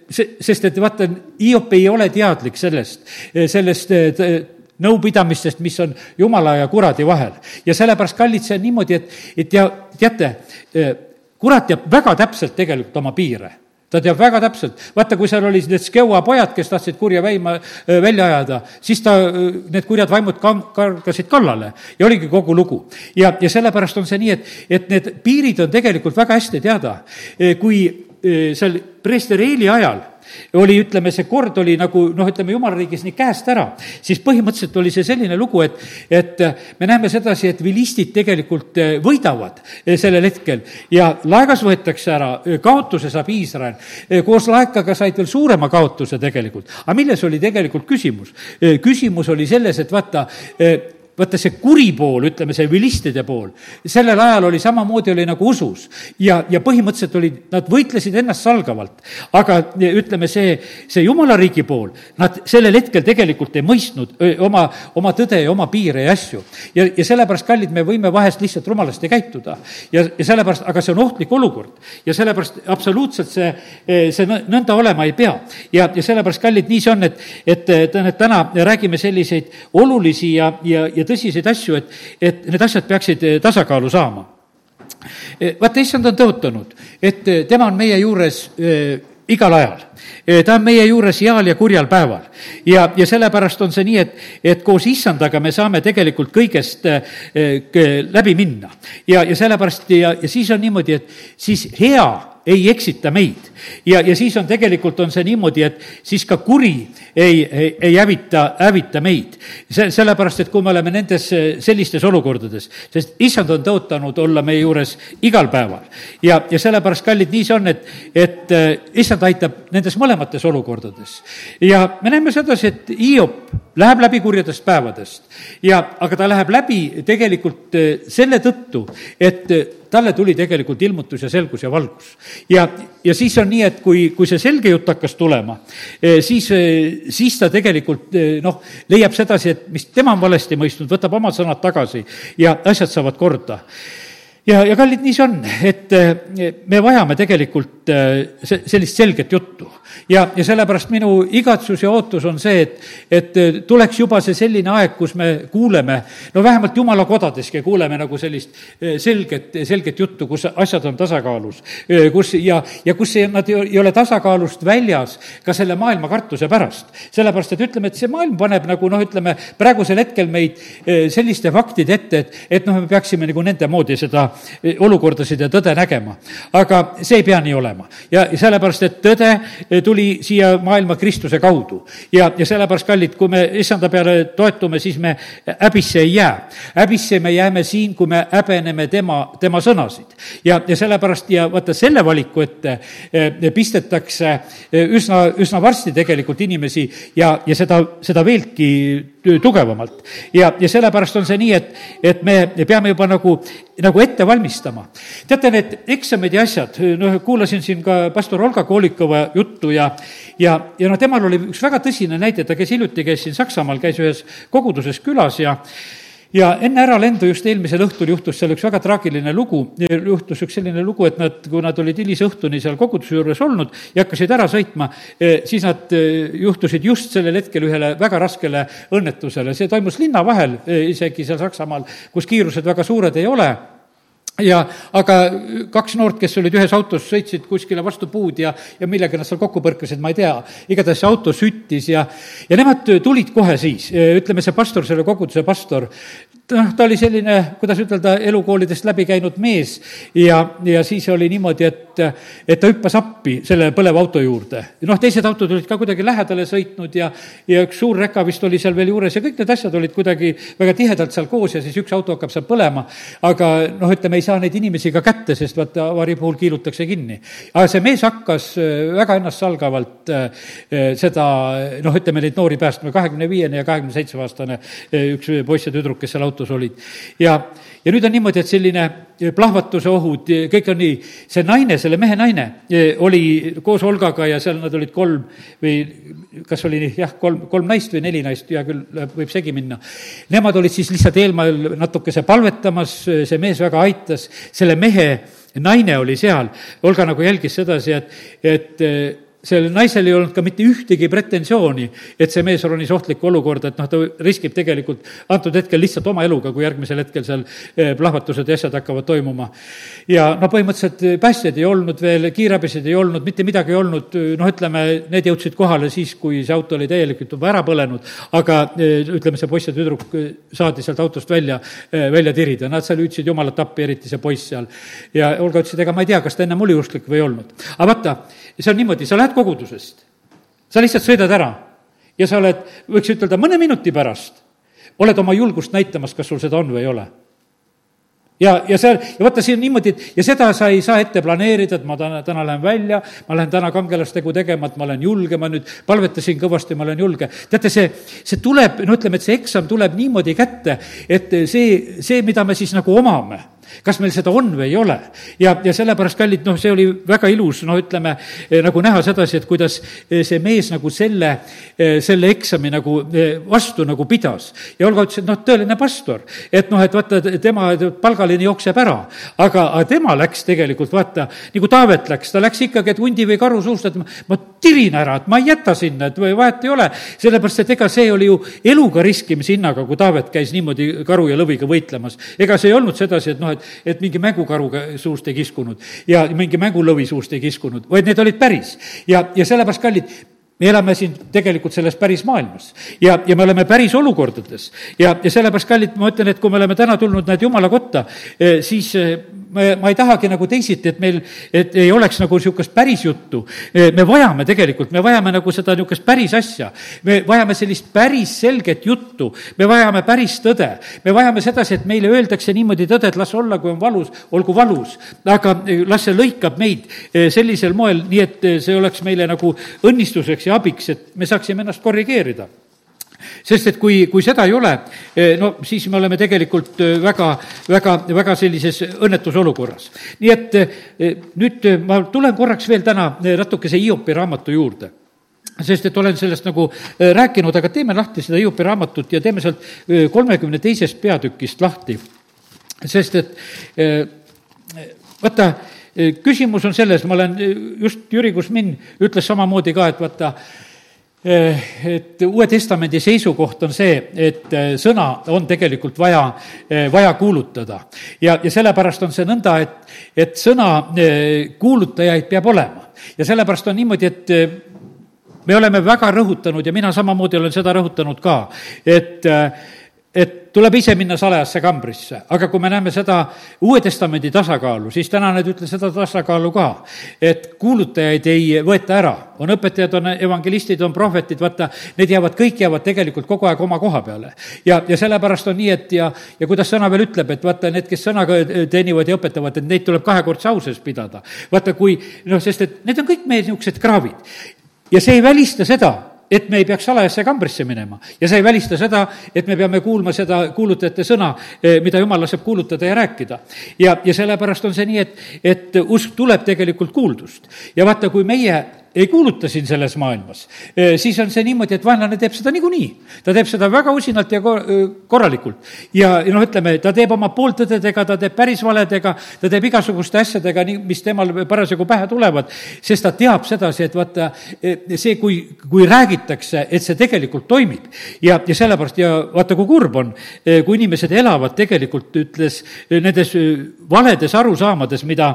see, sest et vaata, Hiop ei ole teadlik sellest, sellest nõupidamistest, mis on jumala ja kuradi vahel. ja sellepärast, kallid, see on niimoodi, et, et ja teate, kurat teab väga täpselt tegelikult oma piire ta teab väga täpselt, vaata, kui seal olid need Skeua pojad, kes tahtsid kurja väima välja ajada, siis ta, need kurjad vaimud kam-, kargasid kallale ja oligi kogu lugu. ja, ja sellepärast on see nii, et, et need piirid on tegelikult väga hästi teada. kui seal preester Eeli ajal oli, ütleme, see kord oli nagu noh, ütleme jumala riigis nii käest ära, siis põhimõtteliselt oli see selline lugu, et, et me näeme sedasi, et vilistid tegelikult eh, võidavad eh, sellel hetkel ja laegas võetakse ära, eh, kaotuse saab Iisrael. koos laekaga said veel suurema kaotuse tegelikult. aga milles oli tegelikult küsimus? küsimus oli selles, et vaata, vaata see kuri pool, ütleme see vilistide pool, sellel ajal oli samamoodi, oli nagu usus. ja, ja põhimõtteliselt olid, nad võitlesid ennastsalgavalt. aga ütleme, see, see jumala riigi pool, nad sellel hetkel tegelikult ei mõistnud öö, oma, oma tõde ja oma piire ja asju. ja, ja sellepärast, kallid, me võime vahest lihtsalt rumalasti käituda. ja, ja sellepärast, aga see on ohtlik olukord. ja sellepärast absoluutselt see, see nõnda olema ei pea. ja, ja sellepärast, kallid, nii see on, et, et täna räägime selliseid olulisi ja, ja, ja tõsiseid asju, et, et need asjad peaksid eh, tasakaalu saama. Eh, vaata, issand on tõotanud, et eh, tema on meie juures igal ajal. ta on meie juures heal ja kurjal päeval. ja, ja sellepärast on see nii, et, et koos issandaga me saame tegelikult kõigest läbi minna. ja, ja sellepärast ja, ja siis on niimoodi, et siis hea ei eksita meid. ja, ja siis on tegelikult, on see niimoodi, et siis ka kuri ei, ei, ei hävita, hävita meid. see, sellepärast, et kui me oleme nendes sellistes olukordades, sest issand on tõotanud olla meie juures igal päeval. ja, ja sellepärast, kallid, nii see on, et, et äh, issand aitab nendes mõlemates olukordades. ja me näeme sedasi, et Hiop läheb läbi kurjadest päevadest ja, aga ta läheb läbi tegelikult äh, selle tõttu, et äh, talle tuli tegelikult ilmutus ja selgus ja valgus. ja, ja siis on nii, et kui, kui see selge jutt hakkas tulema, eh, siis, eh, siis ta tegelikult eh, noh, leiab sedasi, et mis tema on valesti mõistnud, võtab omad sõnad tagasi ja asjad saavad korda ja, ja kallid, nii see on, et me vajame tegelikult sellist selget juttu ja, ja sellepärast minu igatsus ja ootus on see, et, et äh, tuleks juba see selline aeg, kus me kuuleme, no vähemalt jumala kodadeski kuuleme nagu sellist selget, selget juttu, kus asjad on tasakaalus. Kus ja, ja kus ei, nad ei ole tasakaalust väljas ka selle maailma kartuse pärast. sellepärast, et ütleme, et see maailm paneb nagu noh, ütleme praegusel hetkel meid selliste faktide ette, et, et noh, me peaksime nagu nende moodi seda olukordasid ja tõde nägema. aga see ei pea nii olema ja sellepärast, et tõde tuli siia maailma Kristuse kaudu. ja, ja sellepärast, kallid, kui me issanda peale toetume, siis me häbisse ei jää. häbisse me jääme siin, kui me häbeneme tema, tema sõnasid. ja, ja sellepärast ja vaata, selle valiku ette eh, pistetakse eh, üsna, üsna varsti tegelikult inimesi ja, ja seda, seda veelgi tugevamalt. ja, ja sellepärast on see nii, et, et me peame juba nagu, nagu ette valmistama. teate, need eksamid ja asjad, noh, kuulasin siin ka pastor Olga Koolikova juttu ja, ja, ja noh, temal oli üks väga tõsine näide, ta käis hiljuti, käis siin Saksamaal, käis ühes koguduses külas ja ja enne äralendu just eelmisel õhtul juhtus seal üks väga traagiline lugu, juhtus üks selline lugu, et nad, kui nad olid hilisõhtuni seal koguduse juures olnud ja hakkasid ära sõitma, eh, siis nad eh, juhtusid just sellel hetkel ühele väga raskele õnnetusele, see toimus linna vahel, eh, isegi seal Saksamaal, kus kiirused väga suured ei ole ja aga kaks noort, kes olid ühes autos, sõitsid kuskile vastu puud ja, ja millega nad seal kokku põrkasid, ma ei tea. igatahes see auto süttis ja, ja nemad tulid kohe siis, ütleme, see pastor, selle koguduse pastor, noh, ta oli selline, kuidas ütelda, elukoolidest läbi käinud mees ja, ja siis oli niimoodi, et, et ta hüppas appi selle põleva auto juurde. noh, teised autod olid ka kuidagi lähedale sõitnud ja, ja üks suur reka vist oli seal veel juures ja kõik need asjad olid kuidagi väga tihedalt seal koos ja siis üks auto hakkab seal põlema. aga noh, ütleme, ei saa neid inimesi ka kätte, sest vaata, avarii puhul kiilutakse kinni. aga see mees hakkas äh, väga ennastsalgavalt äh, äh, seda, noh, ütleme neid noori päästma, kahekümne viiene ja kahekümne seitsme aastane üks poiss ja tüdruk, kes seal autos olid. ja, ja nüüd on niimoodi, et selline plahvatuse ohud, kõik on nii, see naine, selle mehe naine oli koos Olgaga ja seal nad olid kolm või kas oli jah, kolm, kolm naist või neli naist, hea küll, võib segi minna. Nemad olid siis lihtsalt eelmaal natukese palvetamas, see mees väga aitas, selle mehe naine oli seal, Olga nagu jälgis sedasi, et, et sellel naisel ei olnud ka mitte ühtegi pretensiooni, et see mees ronis ohtlikku olukorda, et noh, ta riskib tegelikult antud hetkel lihtsalt oma eluga, kui järgmisel hetkel seal eh, plahvatused ja asjad hakkavad toimuma. ja no põhimõtteliselt eh, päästjaid ei olnud veel, kiirabisid ei olnud, mitte midagi ei olnud, noh, ütleme, need jõudsid kohale siis, kui see auto oli täielikult juba ära põlenud, aga eh, ütleme, see poiss ja tüdruk saadi sealt autost välja, välja tirida, nad seal hüüdsid jumalat appi, eriti see poiss seal. ja Olga ütles, et ega ma ei tea, kas ta ennem oli usklik või ei olnud. aga vaata, see on niimoodi, sa lähed kogudusest. Sa lihtsalt sõidad ära. Ja sa oled, võiks ütelda, mõne minuti pärast oled oma julgust näitamas, kas sul seda on või ei ole. Ja, ja see, ja vaata, siin niimoodi, et ja seda sa ei saa ette planeerida, et ma täna, täna lähen välja, ma lähen täna kangelastegu tegema, et ma olen julge, ma nüüd palvetasin kõvasti, ma olen julge. teate, see, see tuleb, no ütleme, et see eksam tuleb niimoodi kätte, et see, see, mida me siis nagu omame kas meil seda on või ei ole. ja, ja sellepärast, kallid, noh, see oli väga ilus, no ütleme, eh, nagu näha sedasi, et kuidas eh, see mees nagu selle, eh, selle eksami nagu vastu nagu pidas. ja Olga ütles, et noh, tõeline pastor, et noh, et vaata, tema palgaline jookseb ära, aga, aga tema läks tegelikult, vaata, nagu Taavet läks, ta läks ikkagi, et hundi või karu suust, et ma, ma tirin ära, et ma ei jäta sinna, et vahet ei ole, sellepärast et ega see oli ju eluga riskimise hinnaga, kui Taavet käis niimoodi karu ja lõviga võitlemas. ega see ei olnud sedasi, et noh, et et mingi mängukaruga suust ei kiskunud ja mingi mängulõvi suust ei kiskunud, vaid need olid päris. ja, ja sellepärast, kallid, me elame siin tegelikult selles päris maailmas ja, ja me oleme päris olukordades ja, ja sellepärast, kallid, ma ütlen, et kui me oleme täna tulnud näed Jumala kotta, eh, siis eh, me, ma ei tahagi nagu teisiti, et meil, et ei oleks nagu niisugust päris juttu. me vajame tegelikult, me vajame nagu seda niisugust päris asja. me vajame sellist päris selget juttu, me vajame päris tõde. me vajame sedasi, et meile öeldakse niimoodi tõde, et las olla, kui on valus, olgu valus. aga las see lõikab meid eh, sellisel moel, nii et eh, see oleks meile nagu õnnistuseks ja abiks, et me saaksime ennast korrigeerida sest et kui, kui seda ei ole, eh, no siis me oleme tegelikult eh, väga, väga, väga sellises õnnetus olukorras. nii et eh, nüüd ma tulen korraks veel täna natukese Hiopi raamatu juurde sest et olen sellest nagu rääkinud, aga teeme lahti seda Hiopi raamatut ja teeme sealt kolmekümne teisest peatükist lahti. sest et vaata, küsimus on selles, ma olen just Jüri Kusmin ütles samamoodi ka, et vaata, et Uue Testamendi seisukoht on see, et eh, sõna on tegelikult vaja, eh, vaja kuulutada. ja, ja sellepärast on see nõnda, et, et sõna kuulutajaid peab olema. ja sellepärast on niimoodi, et me oleme väga rõhutanud ja mina samamoodi olen seda rõhutanud ka, et et tuleb ise minna salajasse kambrisse, aga kui me näeme seda Uue Testamendi tasakaalu, siis täna need ütle seda tasakaalu ka, et kuulutajaid ei võeta ära, on õpetajad, on evangelistid, on prohvetid, vaata, need jäävad, kõik jäävad tegelikult kogu aeg oma koha peale. ja, ja sellepärast on nii, et ja, ja kuidas sõna veel ütleb, et vaata, need, kes sõnaga teenivad ja õpetavad, et neid tuleb kahekordse au sees pidada. vaata, kui noh, sest et need on kõik meie niisugused kraavid. ja see ei välista seda, et me ei peaks salajasse kambrisse minema. ja see ei välista seda, et me peame kuulma seda kuulutajate sõna, eh, mida jumal laseb kuulutada ja rääkida. ja, ja sellepärast on see nii, et, et usk tuleb tegelikult kuuldust. ja vaata, kui meie ei kuuluta siin selles maailmas, siis on see niimoodi, et vaenlane teeb seda niikuinii. ta teeb seda väga usinalt ja korralikult. ja, noh, ütleme, ta teeb oma pooltõdedega, ta teeb päris valedega, ta teeb igasuguste asjadega, nii, mis temal parasjagu pähe tulevad, sest ta teab sedasi, et vaata, eh, see, kui, kui räägitakse, et see tegelikult toimib. ja, ja sellepärast ja vaata, kui kurb on, kui inimesed elavad tegelikult, ütles, nendes valedes arusaamades, mida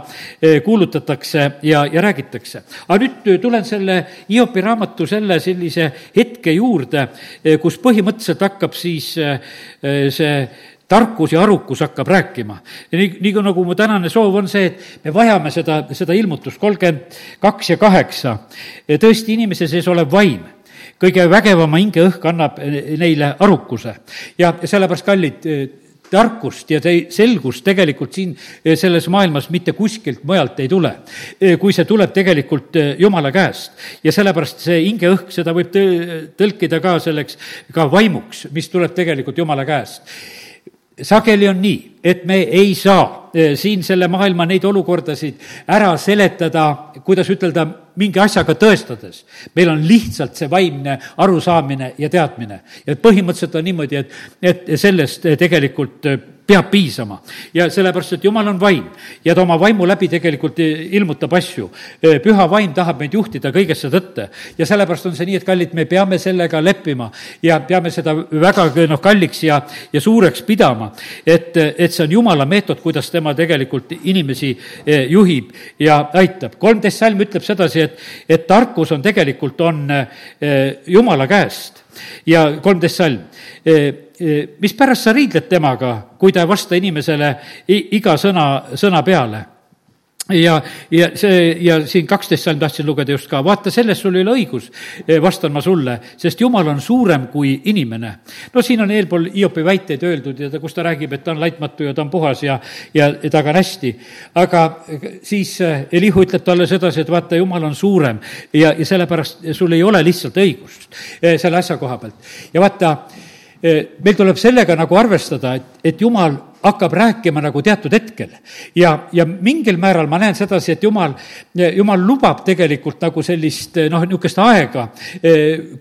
kuulutatakse ja, ja räägitakse. aga nüüd tulen selle Hiopi raamatu selle sellise hetke juurde, eh, kus põhimõtteliselt hakkab siis eh, eh, see tarkus ja arukus hakkab rääkima. nii, nii nagu mu tänane soov on see, et me vajame seda, seda ilmutust, kolmkümmend kaks ja kaheksa. tõesti, inimese sees olev vaim kõige vägevama hingeõhk annab neile arukuse. ja sellepärast, kallid, tarkust ja te-, selgust tegelikult siin eh, selles maailmas mitte kuskilt mujalt ei tule. Eh, kui see tuleb tegelikult eh, Jumala käest. ja sellepärast see hingeõhk, seda võib tõlkida ka selleks, ka vaimuks, mis tuleb tegelikult Jumala käest sageli on nii, et me ei saa siin selle maailma neid olukordasid ära seletada, kuidas ütelda, mingi asjaga tõestades. meil on lihtsalt see vaimne arusaamine ja teadmine. ja põhimõtteliselt on niimoodi, et, et sellest tegelikult peab piisama. ja sellepärast, et jumal on vaim ja ta oma vaimu läbi tegelikult ilmutab asju. püha vaim tahab meid juhtida kõigesse tõtte ja sellepärast on see nii, et kallid, me peame sellega leppima ja peame seda väga noh, kalliks ja, ja suureks pidama, et, et see on jumala meetod, kuidas tema tegelikult inimesi eh, juhib ja aitab. kolmteist salm ütleb sedasi, et, et tarkus on tegelikult, on eh, jumala käest ja kolmteist salm eh, Eh, mispärast sa riidled temaga, kui ta ei vasta inimesele iga sõna, sõna peale? ja, ja see ja siin kaksteist salm tahtsin lugeda just ka, vaata, selles sul ei ole õigus, vastan ma sulle, sest jumal on suurem kui inimene. no siin on eelpool Hiopi väiteid öeldud ja ta, kus ta räägib, et ta on laitmatu ja ta on puhas ja, ja, temaga on hästi. aga siis eh, Elihu ütleb talle sedasi, et vaata, jumal on suurem ja, ja sellepärast sul ei ole lihtsalt õigust selle asja koha pealt. ja vaata, meil tuleb sellega nagu arvestada, et, et jumal hakkab rääkima nagu teatud hetkel. ja, ja mingil määral ma näen sedasi, et jumal, jumal lubab tegelikult nagu sellist noh, niisugust aega,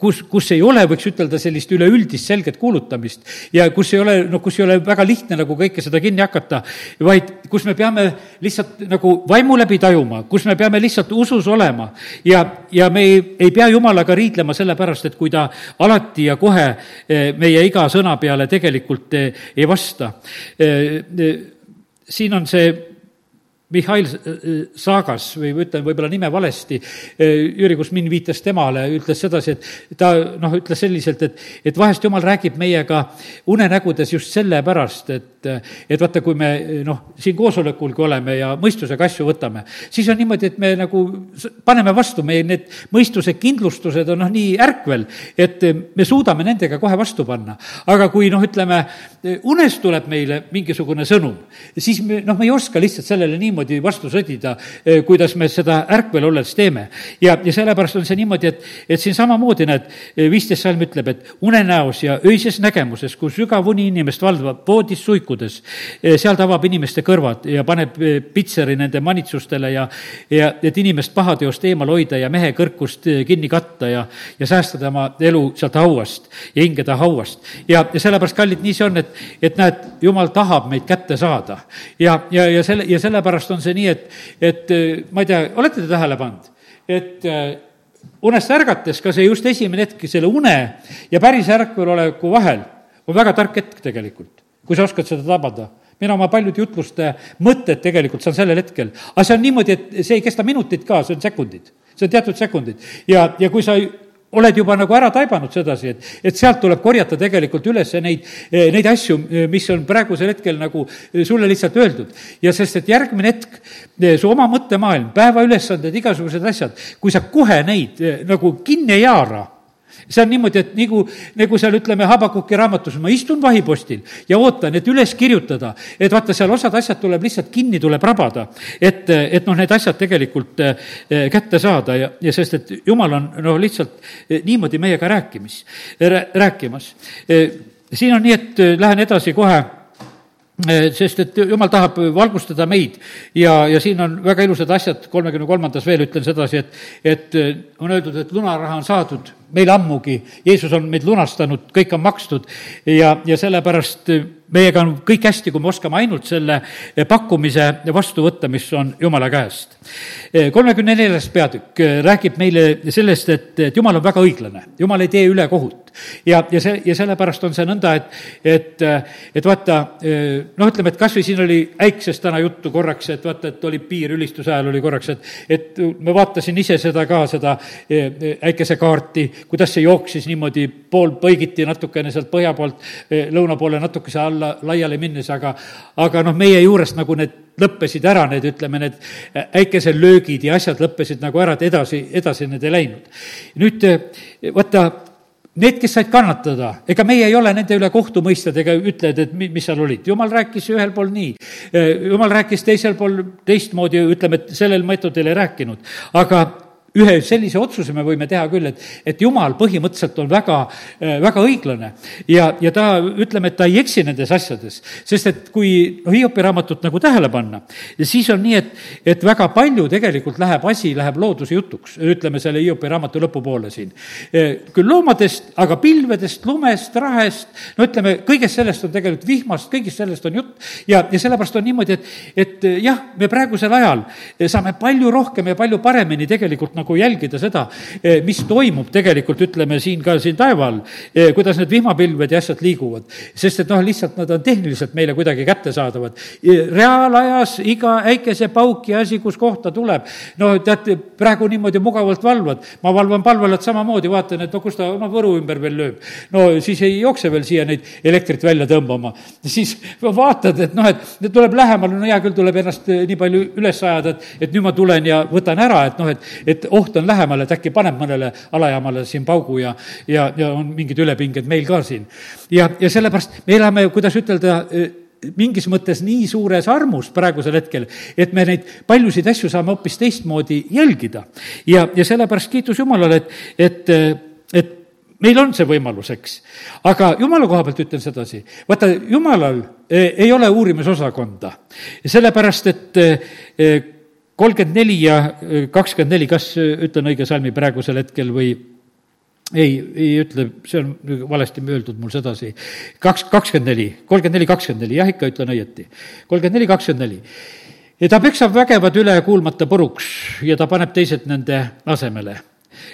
kus, kus ei ole, võiks ütelda, sellist üleüldist selget kuulutamist. Ja kus ei ole, noh, kus ei ole väga lihtne nagu kõike seda kinni hakata, vaid kus me peame lihtsalt nagu vaimu läbi tajuma, kus me peame lihtsalt usus olema. Ja, ja me ei, ei pea jumalaga riidlema sellepärast, et kui ta alati ja kohe eh, meie iga sõna peale tegelikult eh, ei vasta. Äh, siin on see Mihhail Saagas või ütlen võib-olla nime valesti, Jüri Kusmin viitas temale, ütles sedasi, et ta noh, ütles selliselt, et, et vahest jumal räägib meiega unenägudes just sellepärast, et, et vaata, kui me noh, siin koosolekulgi oleme ja mõistusega asju võtame, siis on niimoodi, et me nagu paneme vastu, meie need mõistuse kindlustused on noh, nii ärkvel, et me suudame nendega kohe vastu panna. aga kui noh, ütleme, unes tuleb meile mingisugune sõnum, siis me noh, me ei oska lihtsalt sellele niimoodi vastu sõdida, kuidas me seda ärkvel olles teeme. ja, ja sellepärast on see niimoodi, et, et siin samamoodi näed, viisteist salm ütleb, et unenäos ja öises nägemuses, kui sügav uni inimest valdab voodis suikudes, eh, seal ta avab inimeste kõrvad ja paneb pitseri nende manitsustele ja, ja et inimest pahateost eemal hoida ja mehe kõrkust kinni katta ja, ja säästa tema elu sealt hauast ja hinge ta hauast. ja, ja sellepärast, kallid, nii see on, et, et näed, jumal tahab meid kätte saada. ja, ja, ja selle, ja sellepärast on see nii, et, et ma ei tea, olete te tähele pannud, et unest ärgates ka see just esimene hetk selle une ja päris ärkveloleku vahel on väga tark hetk tegelikult, kui sa oskad seda tabada mina oma paljude jutluste mõtted tegelikult saan sellel hetkel. aga see on niimoodi, et see ei kesta minutit ka, see on sekundid. see on teatud sekundid. ja, ja kui sa oled juba nagu ära taibanud sedasi, et, et sealt tuleb korjata tegelikult üles neid, eh, neid asju, eh, mis on praegusel hetkel nagu eh, sulle lihtsalt öeldud. ja sest, et järgmine hetk, su oma mõttemaailm, päevaülesanded, igasugused asjad, kui sa kohe neid nagu kinni ei haara see on niimoodi, et nagu, nagu seal ütleme Habakuki raamatus, ma istun vahipostil ja ootan, et üles kirjutada, et vaata, seal osad asjad tuleb lihtsalt kinni, tuleb rabada, et, et noh, need asjad tegelikult eh, kätte saada ja, ja sest, et jumal on noh, lihtsalt eh, niimoodi meiega rääkimis, rääkimas. Eh, siin on nii, et lähen edasi kohe sest et jumal tahab valgustada meid ja, ja siin on väga ilusad asjad, kolmekümne kolmandas veel ütlen sedasi, et, et on öeldud, et lunaraha on saadud meil ammugi, Jeesus on meid lunastanud, kõik on makstud ja, ja sellepärast meiega on kõik hästi, kui me oskame ainult selle pakkumise vastu võtta, mis on Jumala käest. Kolmekümne neljas peatükk räägib meile sellest, et, et Jumal on väga õiglane, Jumal ei tee ülekohut. ja, ja see, ja sellepärast on see nõnda, et, et, et vaata, noh, ütleme, et kas või siin oli äiksest täna juttu korraks, et vaata, et oli piir ülistuse ajal oli korraks, et, et ma vaatasin ise seda ka, seda äikesekaarti, kuidas see jooksis niimoodi poolpõigiti natukene sealt põhja poolt eh, lõuna poole natukese alla laiali minnes, aga aga noh, meie juurest nagu need lõppesid ära, need, ütleme, need eh, äikeselöögid ja asjad lõppesid nagu ära, et edasi, edasi need ei läinud. nüüd eh, vaata, need, kes said kannatada, ega meie ei ole nende üle kohtumõistjad ega ütlejad, et mis seal olid. jumal rääkis ühel pool nii, jumal rääkis teisel pool teistmoodi, ütleme, et sellel meetodil ei rääkinud. aga ühe sellise otsuse me võime teha küll, et, et jumal põhimõtteliselt on väga, äh, väga õiglane. ja, ja ta, ütleme, et ta ei eksi nendes asjades, sest et kui noh, Hiopi raamatut nagu tähele panna, siis on nii, et, et väga palju tegelikult läheb asi, läheb looduse jutuks, ütleme selle Hiopi raamatu lõpupoole siin. Äh, küll loomadest, aga pilvedest, lumest, rahest, no ütleme, kõigest sellest on tegelikult vihmast, kõigest sellest on jutt ja, ja sellepärast on niimoodi, et, et jah, me praegusel ajal saame palju rohkem ja palju paremini tegelikult nagu nagu jälgida seda, mis toimub tegelikult, ütleme siin ka siin taeva all, kuidas need vihmapilved ja asjad liiguvad. sest et noh, lihtsalt nad on tehniliselt meile kuidagi kättesaadavad. reaalajas iga äikesepauk ja asi, kus kohta tuleb, no teate, praegu niimoodi mugavalt valvad, ma valvan palvelat samamoodi, vaatan, et no kus ta oma Võru ümber veel lööb. no siis ei jookse veel siia neid elektrit välja tõmbama. siis vaatad, et noh, et tuleb lähemale, no hea küll, tuleb ennast nii palju üles ajada, et, et nüüd ma tulen ja võtan ära, et noh, et, et oht on lähemal, et äkki paneb mõnele alajaamale siin paugu ja, ja, ja on mingid ülepinged meil ka siin. ja, ja sellepärast me elame, kuidas ütelda, mingis mõttes nii suures armus praegusel hetkel, et me neid paljusid asju saame hoopis teistmoodi jälgida. ja, ja sellepärast kiitus Jumalale, et, et, et meil on see võimalus, eks. aga jumala koha pealt ütlen sedasi, vaata, jumalal eh, ei ole uurimisosakonda, sellepärast et eh, kolmkümmend neli ja eh, kakskümmend neli, kas ütlen õige salmi praegusel hetkel või ei, ei ütle, see on valesti öeldud mul sedasi. kaks, kakskümmend neli, kolmkümmend neli, kakskümmend neli, jah, ikka ütlen õieti. kolmkümmend neli, kakskümmend neli. ja ta peksab vägevad üle kuulmata puruks ja ta paneb teised nende asemele.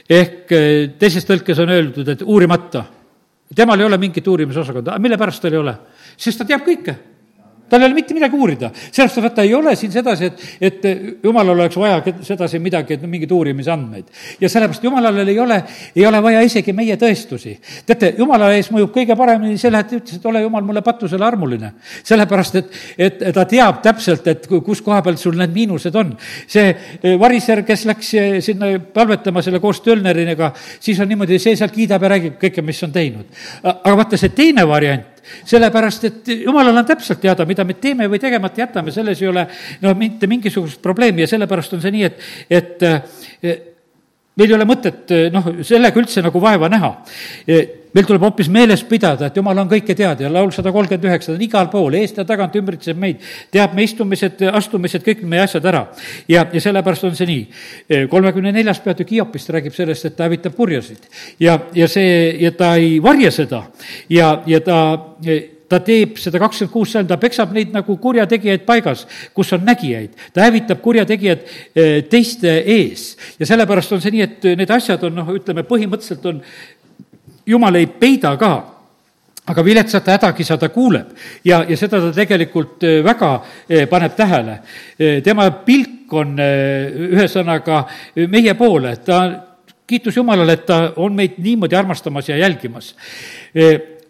ehk eh, teises tõlkes on öeldud, et uurimata. temal ei ole mingit uurimisosakonda, mille pärast tal ei ole? sest ta teab kõike tal ei ole mitte midagi uurida. sellepärast, et vaata, ei ole siin sedasi, et, et jumalal oleks vaja sedasi midagi, et mingeid uurimisandmeid. ja sellepärast jumalal ei ole, ei ole vaja isegi meie tõestusi. teate, jumala ees mõjub kõige paremini see, et ütles, et ole jumal mulle patusele armuline. sellepärast, et, et ta teab täpselt, et kus koha peal sul need miinused on. see e, variser, kes läks e, sinna palvetama selle koos Tölneriga, siis on niimoodi, see sealt kiidab ja räägib kõike, mis on teinud. aga vaata, see teine variant, sellepärast et jumalal on täpselt teada, mida me teeme või tegemata jätame, selles ei ole noh, mitte mingisugust probleemi ja sellepärast on see nii, et, et eh, meil ei ole mõtet noh, sellega üldse nagu vaeva näha. Eh, meil tuleb hoopis meeles pidada, et jumal on kõike teada ja laul sada kolmkümmend üheksa, on igal pool, eest ja tagant ümbritseb meid, teab me istumised, astumised, kõik meie asjad ära. ja, ja sellepärast on see nii. kolmekümne neljas peatükk Hiopist räägib sellest, et ta hävitab purjasid ja, ja see, ja ta ei varja seda ja, ja ta ta teeb seda kakskümmend kuus salm, ta peksab neid nagu kurjategijaid paigas, kus on nägijaid. ta hävitab kurjategijad eh, teiste ees ja sellepärast on see nii, et need asjad on noh, ütleme põhimõtteliselt on jumal ei peida ka, aga viletsate hädakisa ta kuuleb. Ja, ja seda ta tegelikult äh, väga äh, paneb tähele. Äh, tema pilk on ühesõnaga meie poole, ta kiitus Jumalale, et ta on meid niimoodi armastamas ja jälgimas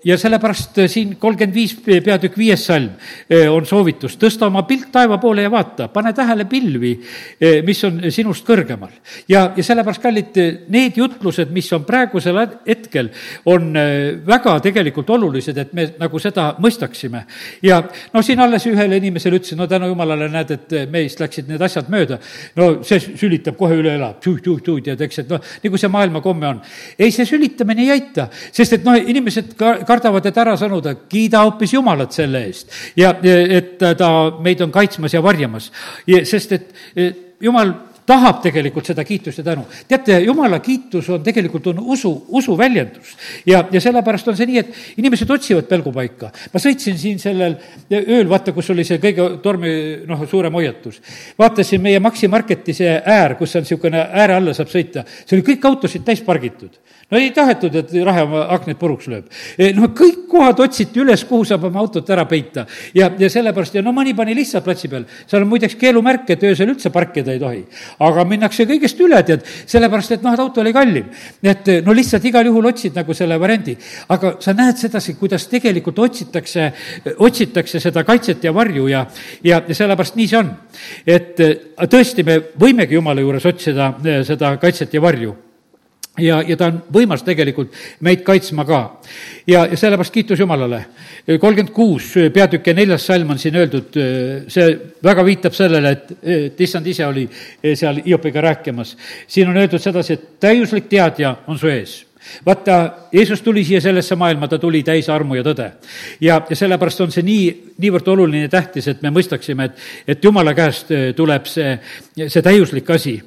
ja sellepärast äh, siin kolmkümmend viis peatükk viies salm äh, on soovitus, tõsta oma pilk taeva poole ja vaata, pane tähele pilvi, äh, mis on sinust kõrgemal. ja, ja sellepärast, kallid, need jutlused, mis on praegusel hetkel, on väga tegelikult olulised, et me nagu seda mõistaksime. ja no siin alles ühele inimesele ütlesin, no tänu jumalale, näed, et meist läksid need asjad mööda. no see sülitab kohe üle elab, tuh-tuh-tuh, tead, eks, et noh, nagu see maailma komme on. ei, see sülitamine ei aita, sest et noh, inimesed ka kardavad, et ära sõnuda, kiida hoopis Jumalat selle eest. ja et ta meid on kaitsmas ja varjamas, sest et Jumal tahab tegelikult seda kiitust ja tänu. teate, jumala kiitus on tegelikult, on usu, usu väljendus. ja, ja sellepärast on see nii, et inimesed otsivad pelgupaika. ma sõitsin siin sellel ööl, vaata, kus oli see kõige tormi, noh, suurem hoiatus. vaatasin meie Maxi Marketi see äär, kus on niisugune ääre alla saab sõita, see oli kõik autosid täis pargitud no ei tahetud, et rahe oma aknaid puruks lööb. E, no kõik kohad otsiti üles, kuhu saab oma autot ära peita. ja, ja sellepärast ja no mõni pani lihtsalt platsi peal. seal on muideks keelumärk, et öösel üldse parkida ei tohi. aga minnakse kõigest üle, tead, sellepärast et noh, et auto oli kallim. et no lihtsalt igal juhul otsid nagu selle variandi. aga sa näed sedasi, kuidas tegelikult otsitakse, otsitakse seda kaitset ja varju ja, ja, ja sellepärast nii see on. et tõesti, me võimegi Jumala juures otsida eh, seda kaitset ja varju ja, ja ta on võimas tegelikult meid kaitsma ka. ja, ja sellepärast kiitus Jumalale. kolmkümmend kuus peatükk ja neljas salm on siin öeldud, see väga viitab sellele, et, et issand ise oli seal Hiopiga rääkimas. siin on öeldud sedasi, et täiuslik teadja on su ees vaata, Jeesus tuli siia sellesse maailma, ta tuli täis armu ja tõde. ja, ja sellepärast on see nii, niivõrd oluline ja tähtis, et me mõistaksime, et, et jumala käest eh, tuleb see, see täiuslik asi.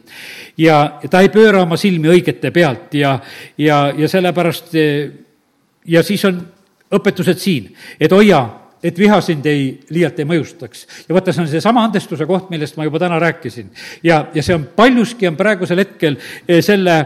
ja ta ei pööra oma silmi õigete pealt ja, ja, ja sellepärast eh, ja siis on õpetused siin, et hoia et viha sind ei, liialt ei mõjustaks. ja vaata, see on seesama andestuse koht, millest ma juba täna rääkisin. ja, ja see on paljuski on praegusel hetkel eh, selle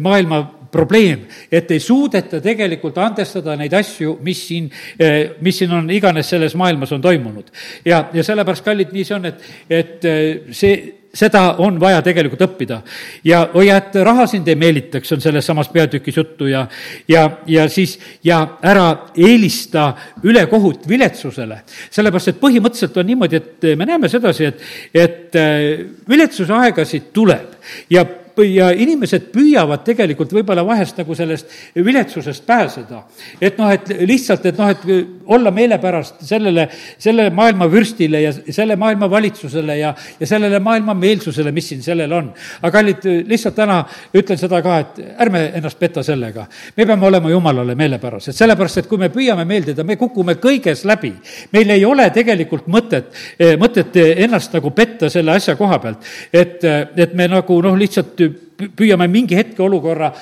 maailma probleem, et ei suudeta tegelikult andestada neid asju, mis siin, eh, mis siin on iganes selles maailmas on toimunud. ja, ja sellepärast, kallid, nii see on, et, et see seda on vaja tegelikult õppida. ja hoia, et raha sind ei meelitaks, on selles samas peatükis juttu ja, ja, ja siis, ja ära eelista ülekohut viletsusele. sellepärast, et põhimõtteliselt on niimoodi, et me näeme sedasi, et, et äh, viletsuse aegasid tuleb ja ja inimesed püüavad tegelikult võib-olla vahest nagu sellest viletsusest pääseda. et noh, et lihtsalt, et noh, et olla meelepärast sellele, selle maailma vürstile ja selle maailma valitsusele ja, ja sellele maailma meelsusele, mis siin sellel on. aga kallid, lihtsalt täna ütlen seda ka, et ärme ennast peta sellega. me peame olema jumalale meelepärased, sellepärast et kui me püüame meeldida, me kukume kõiges läbi. meil ei ole tegelikult mõtet, mõtet ennast nagu petta selle asja koha pealt, et, et me nagu noh, lihtsalt püüame mingi hetkeolukorra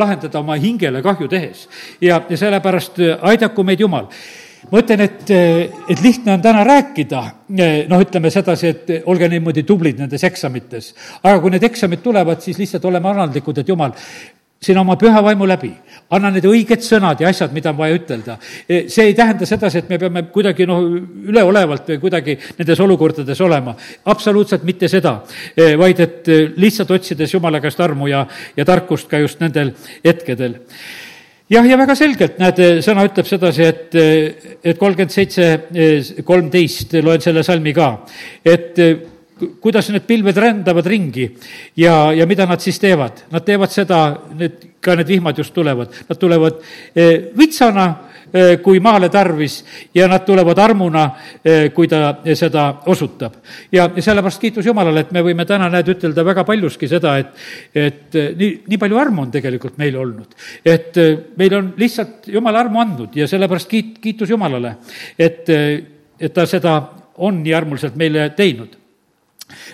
lahendada oma hingele kahju tehes. ja, ja sellepärast aidaku meid Jumal ma ütlen, et, et lihtne on täna rääkida, noh, ütleme sedasi, et olge niimoodi tublid nendes eksamites. aga kui need eksamid tulevad, siis lihtsalt oleme annaldlikud, et jumal, sina oma püha vaimu läbi, anna need õiged sõnad ja asjad, mida on vaja ütelda. E, see ei tähenda sedasi, et me peame kuidagi noh, üleolevalt või kuidagi nendes olukordades olema. absoluutselt mitte seda, e, vaid et e, lihtsalt otsides Jumala käest armu ja, ja tarkust ka just nendel hetkedel jah, ja väga selgelt, näed, sõna ütleb sedasi, et, et kolmkümmend seitse, kolmteist, loen selle salmi ka, et kuidas need pilved rändavad ringi ja, ja mida nad siis teevad? Nad teevad seda, need, ka need vihmad just tulevad, nad tulevad eh, vitsana eh,, kui maale tarvis ja nad tulevad armuna eh,, kui ta seda osutab. ja, sellepärast kiitus Jumalale, et me võime täna, näed, ütelda väga paljuski seda, et, et nii, nii palju armu on tegelikult meil olnud. et meil on lihtsalt Jumal armu andnud ja sellepärast kiit-, kiitus Jumalale, et, et ta seda on nii armuliselt meile teinud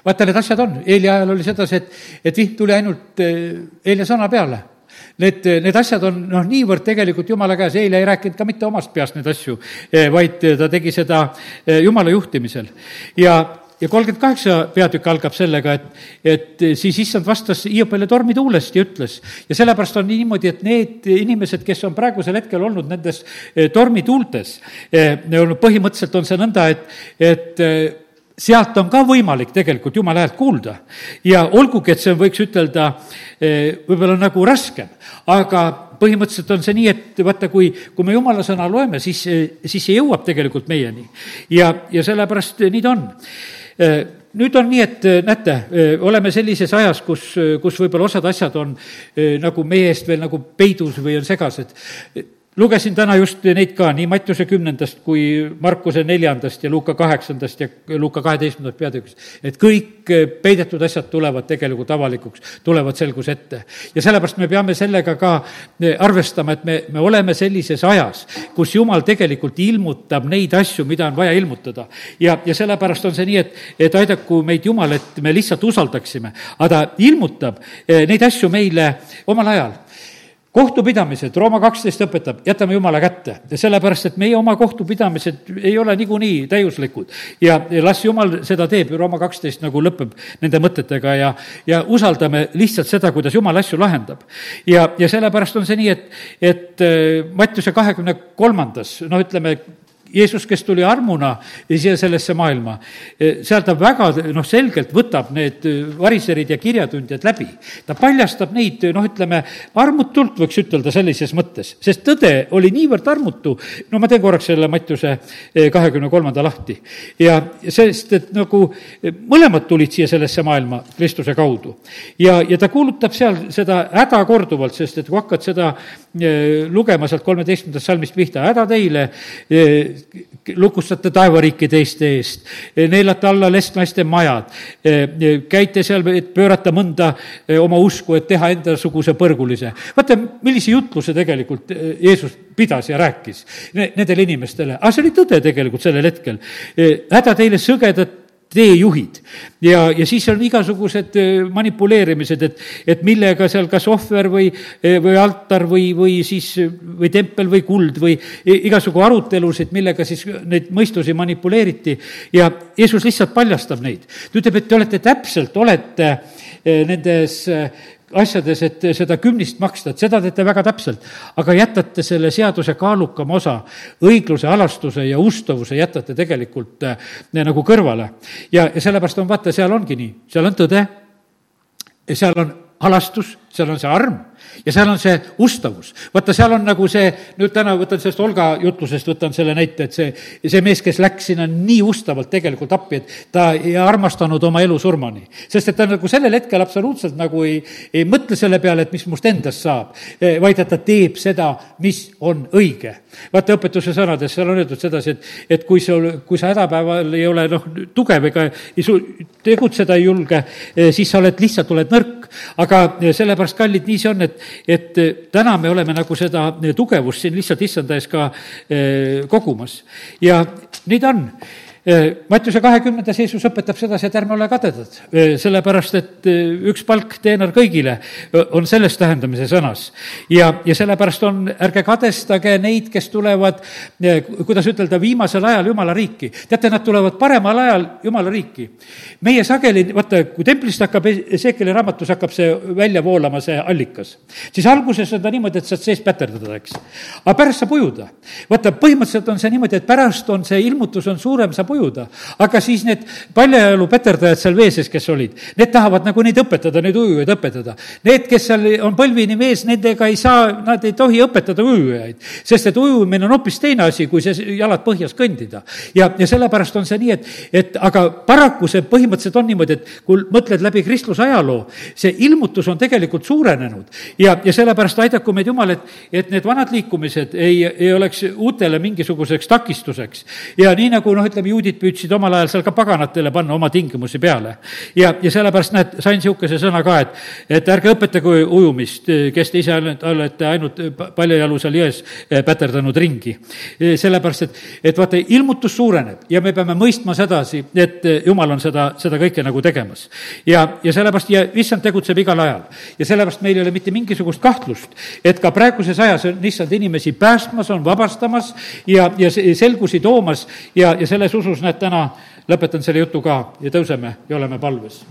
vaata, need asjad on, Eeli ajal oli sedasi, et, et vihm tuli ainult Eelia sõna peale. Need, need asjad on noh, niivõrd tegelikult Jumala käes, eile ei rääkinud ka mitte omast peast neid asju, eh, vaid ta tegi seda eh, Jumala juhtimisel. ja, ja kolmkümmend kaheksa peatükk algab sellega, et, et siis issand vastas Hiopile tormituulest ja ütles, ja sellepärast on niimoodi, et need inimesed, kes on praegusel hetkel olnud nendes eh, tormituultes, põhimõtteliselt on see nõnda, et, et sealt on ka võimalik tegelikult Jumala häält kuulda. ja olgugi, et see võiks ütelda eh, võib-olla nagu raskem, aga põhimõtteliselt on see nii, et vaata, kui, kui me jumala sõna loeme, siis, siis see jõuab tegelikult meieni. ja, ja sellepärast nii ta on eh, nüüd on nii, et näete, eh, oleme sellises ajas, kus, kus võib-olla osad asjad on nagu meie eest veel nagu peidus või on segased lugesin täna just neid ka, nii Mattiuse kümnendast kui Markuse neljandast ja Luuka kaheksandast ja Luuka kaheteistkümnendast peatükist. et kõik peidetud asjad tulevad tegelikult avalikuks, tulevad selguse ette. ja sellepärast me peame sellega ka arvestama, et me, me oleme sellises ajas, kus Jumal tegelikult ilmutab neid asju, mida on vaja ilmutada. ja, ja sellepärast on see nii, et, et aidaku meid Jumal, et me lihtsalt usaldaksime. aga ta ilmutab eh, neid asju meile omal ajal kohtupidamised, Rooma kaksteist õpetab, jätame Jumala kätte sellepärast, et meie oma kohtupidamised ei ole niikuinii täiuslikud. ja, las Jumal seda teeb, Rooma kaksteist nagu lõpeb nende mõtetega ja, ja usaldame lihtsalt seda, kuidas Jumal asju lahendab. ja, ja sellepärast on see nii, et, et äh, Mattiuse kahekümne kolmandas, noh, ütleme, Jeesus, kes tuli armuna siia sellesse maailma, seal ta väga noh, selgelt võtab need variserid ja kirjatundjad läbi. ta paljastab neid, noh, ütleme, armutult võiks ütelda sellises mõttes, sest tõde oli niivõrd armutu, no ma teen korraks selle Mattiuse kahekümne kolmanda lahti. ja sest, et nagu mõlemad tulid siia sellesse maailma Kristuse kaudu. ja, ja ta kuulutab seal seda häda korduvalt, sest et kui hakkad seda lugema sealt kolmeteistkümnendast salmist pihta, häda teile, eh, lukustate taevariiki teiste eest, neelate alla lestnaiste majad, käite seal, et pöörata mõnda oma usku, et teha endasuguse põrgulise. vaata, millise jutluse tegelikult Jeesus pidas ja rääkis nendele inimestele, aga see oli tõde tegelikult sellel hetkel. Häda teile sõgedad teejuhid. ja, ja siis on igasugused manipuleerimised, et, et millega seal kas ohver või, või altar või, või siis, või tempel või kuld või igasugu arutelusid, millega siis neid mõistusi manipuleeriti ja Jeesus lihtsalt paljastab neid. ta ütleb, et te olete täpselt, olete nendes asjades, et seda kümnist maksta, et seda teete väga täpselt, aga jätate selle seaduse kaalukama osa, õigluse, alastuse ja ustavuse jätate tegelikult äh, nagu kõrvale. ja, ja sellepärast on, vaata, seal ongi nii, seal on tõde, seal on alastus, seal on see arm ja seal on see ustavus. vaata, seal on nagu see, nüüd täna võtan sellest Olga jutlusest, võtan selle näite, et see, see mees, kes läks sinna nii ustavalt tegelikult appi, et ta ei armastanud oma elu surmani. sest et ta nagu sellel hetkel absoluutselt nagu ei, ei mõtle selle peale, et mis must endast saab, e, vaid et ta teeb seda, mis on õige. vaata, õpetuse sõnades seal on öeldud sedasi, et, et kui sul, kui sa hädapäeval ei ole noh, tugev ega ei su-, tegutseda ei julge, e, siis sa oled, lihtsalt oled nõrk. aga sellepärast, kallid, nii see on, et, et eh, täna me oleme nagu seda eh, tugevust siin lihtsalt issanda ees ka eh, kogumas. Ja nii ta on Mattiuse kahekümnendas Jeesus õpetab sedasi, et ärme ole kadedad, sellepärast et üks palk teenar kõigile on selles tähendamise sõnas. ja, ja sellepärast on, ärge kadestage neid, kes tulevad, kuidas ütelda, viimasel ajal Jumala riiki. teate, nad tulevad paremal ajal Jumala riiki. meie sageli, vaata, kui templist hakkab, Ezekieli raamatus hakkab see välja voolama, see allikas, siis alguses on ta niimoodi, et saad sees päterdada, eks. aga pärast saab ujuda. vaata, põhimõtteliselt on see niimoodi, et pärast on see ilmutus on suurem, saab ujuda. aga siis need paljajalu peterdajad seal vee sees, kes olid, need tahavad nagu neid õpetada, neid ujujaid õpetada. Need, kes seal on põlvini vees, nendega ei saa, nad ei tohi õpetada ujujaid, sest et ujumine on hoopis teine asi, kui see jalad põhjas kõndida. ja, ja sellepärast on see nii, et, et aga paraku see põhimõtteliselt on niimoodi, et kui mõtled läbi kristluse ajaloo, see ilmutus on tegelikult suurenenud ja, ja sellepärast aidaku meid Jumal, et, et need vanad liikumised ei, ei oleks uutele mingisuguseks takistuseks. ja nii nagu noh, ütleme, juudid püüdsid omal ajal seal ka paganatele panna oma tingimusi peale. ja, ja sellepärast näed, sain niisuguse sõna ka, et, et ärge õpetage ujumist, kes te ise olete ainult paljajalu seal jões eh, päterdanud ringi. Eh, sellepärast, et, et vaata, ilmutus suureneb ja me peame mõistma sedasi, et eh, jumal on seda, seda kõike nagu tegemas. ja, ja sellepärast, ja issand tegutseb igal ajal. ja sellepärast meil ei ole mitte mingisugust kahtlust, et ka praeguses ajas on issand inimesi päästmas, on vabastamas ja, ja selgusi toomas ja, ja selles usus usus, näed, täna lõpetan selle jutu ka ja tõuseme ja oleme palves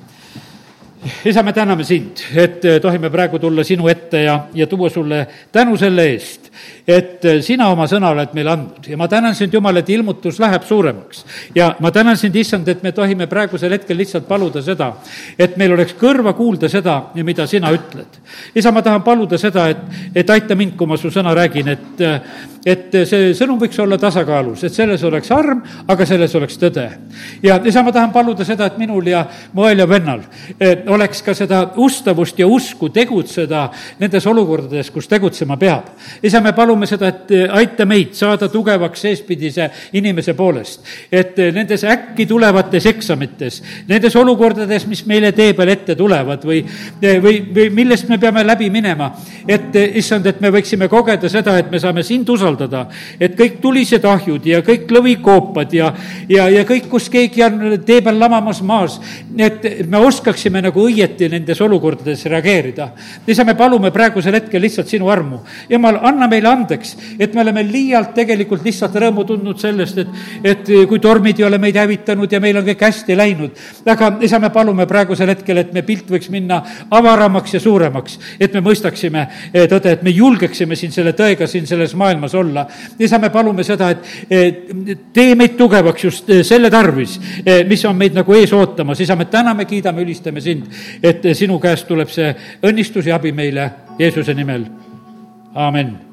isa, me täname sind, et eh, tohime praegu tulla sinu ette ja, ja tuua sulle tänu selle eest, et eh, sina oma sõna oled meile andnud ja ma tänan sind, Jumal, et ilmutus läheb suuremaks. ja ma tänan sind, issand, et me tohime praegusel hetkel lihtsalt paluda seda, et meil oleks kõrva kuulda seda, mida sina ütled. isa, ma tahan paluda seda, et, et aita mind, kui ma su sõna räägin, et eh, et see sõnum võiks olla tasakaalus, et selles oleks arm, aga selles oleks tõde. ja isa, ma tahan paluda seda, et minul ja mu õel ja vennal oleks ka seda ustavust ja usku tegutseda nendes olukordades, kus tegutsema peab. isa, me palume seda, et aita meid saada tugevaks seespidise inimese poolest. et nendes äkki tulevates eksamites, nendes olukordades, mis meile tee peal ette tulevad või, või, või millest me peame läbi minema, et issand, et me võiksime kogeda seda, et me saame sind usaldada, usaldada. et kõik tulised ahjud ja kõik lõvikoopad ja, ja, ja kõik, kus keegi on tee peal lamamas maas, et me oskaksime nagu õieti nendes olukordades reageerida. isa, me palume praegusel hetkel lihtsalt sinu armu. jumal, anna meile andeks, et me oleme liialt tegelikult lihtsalt rõõmu tundnud sellest, et, et kui tormid ei ole meid hävitanud ja meil on kõik hästi läinud. aga isa, me palume praegusel hetkel, et me pilt võiks minna avaramaks ja suuremaks, et me mõistaksime eh, tõde, et me julgeksime siin selle tõega siin selles maailmas olla. Isa, me palume seda, et tee meid tugevaks just eh, selle tarvis, eh, mis on meid nagu ees ootamas. isa, me täname, kiidame, ülistame sind, et sinu käest tuleb see õnnistus ja abi meile Jeesuse nimel. amin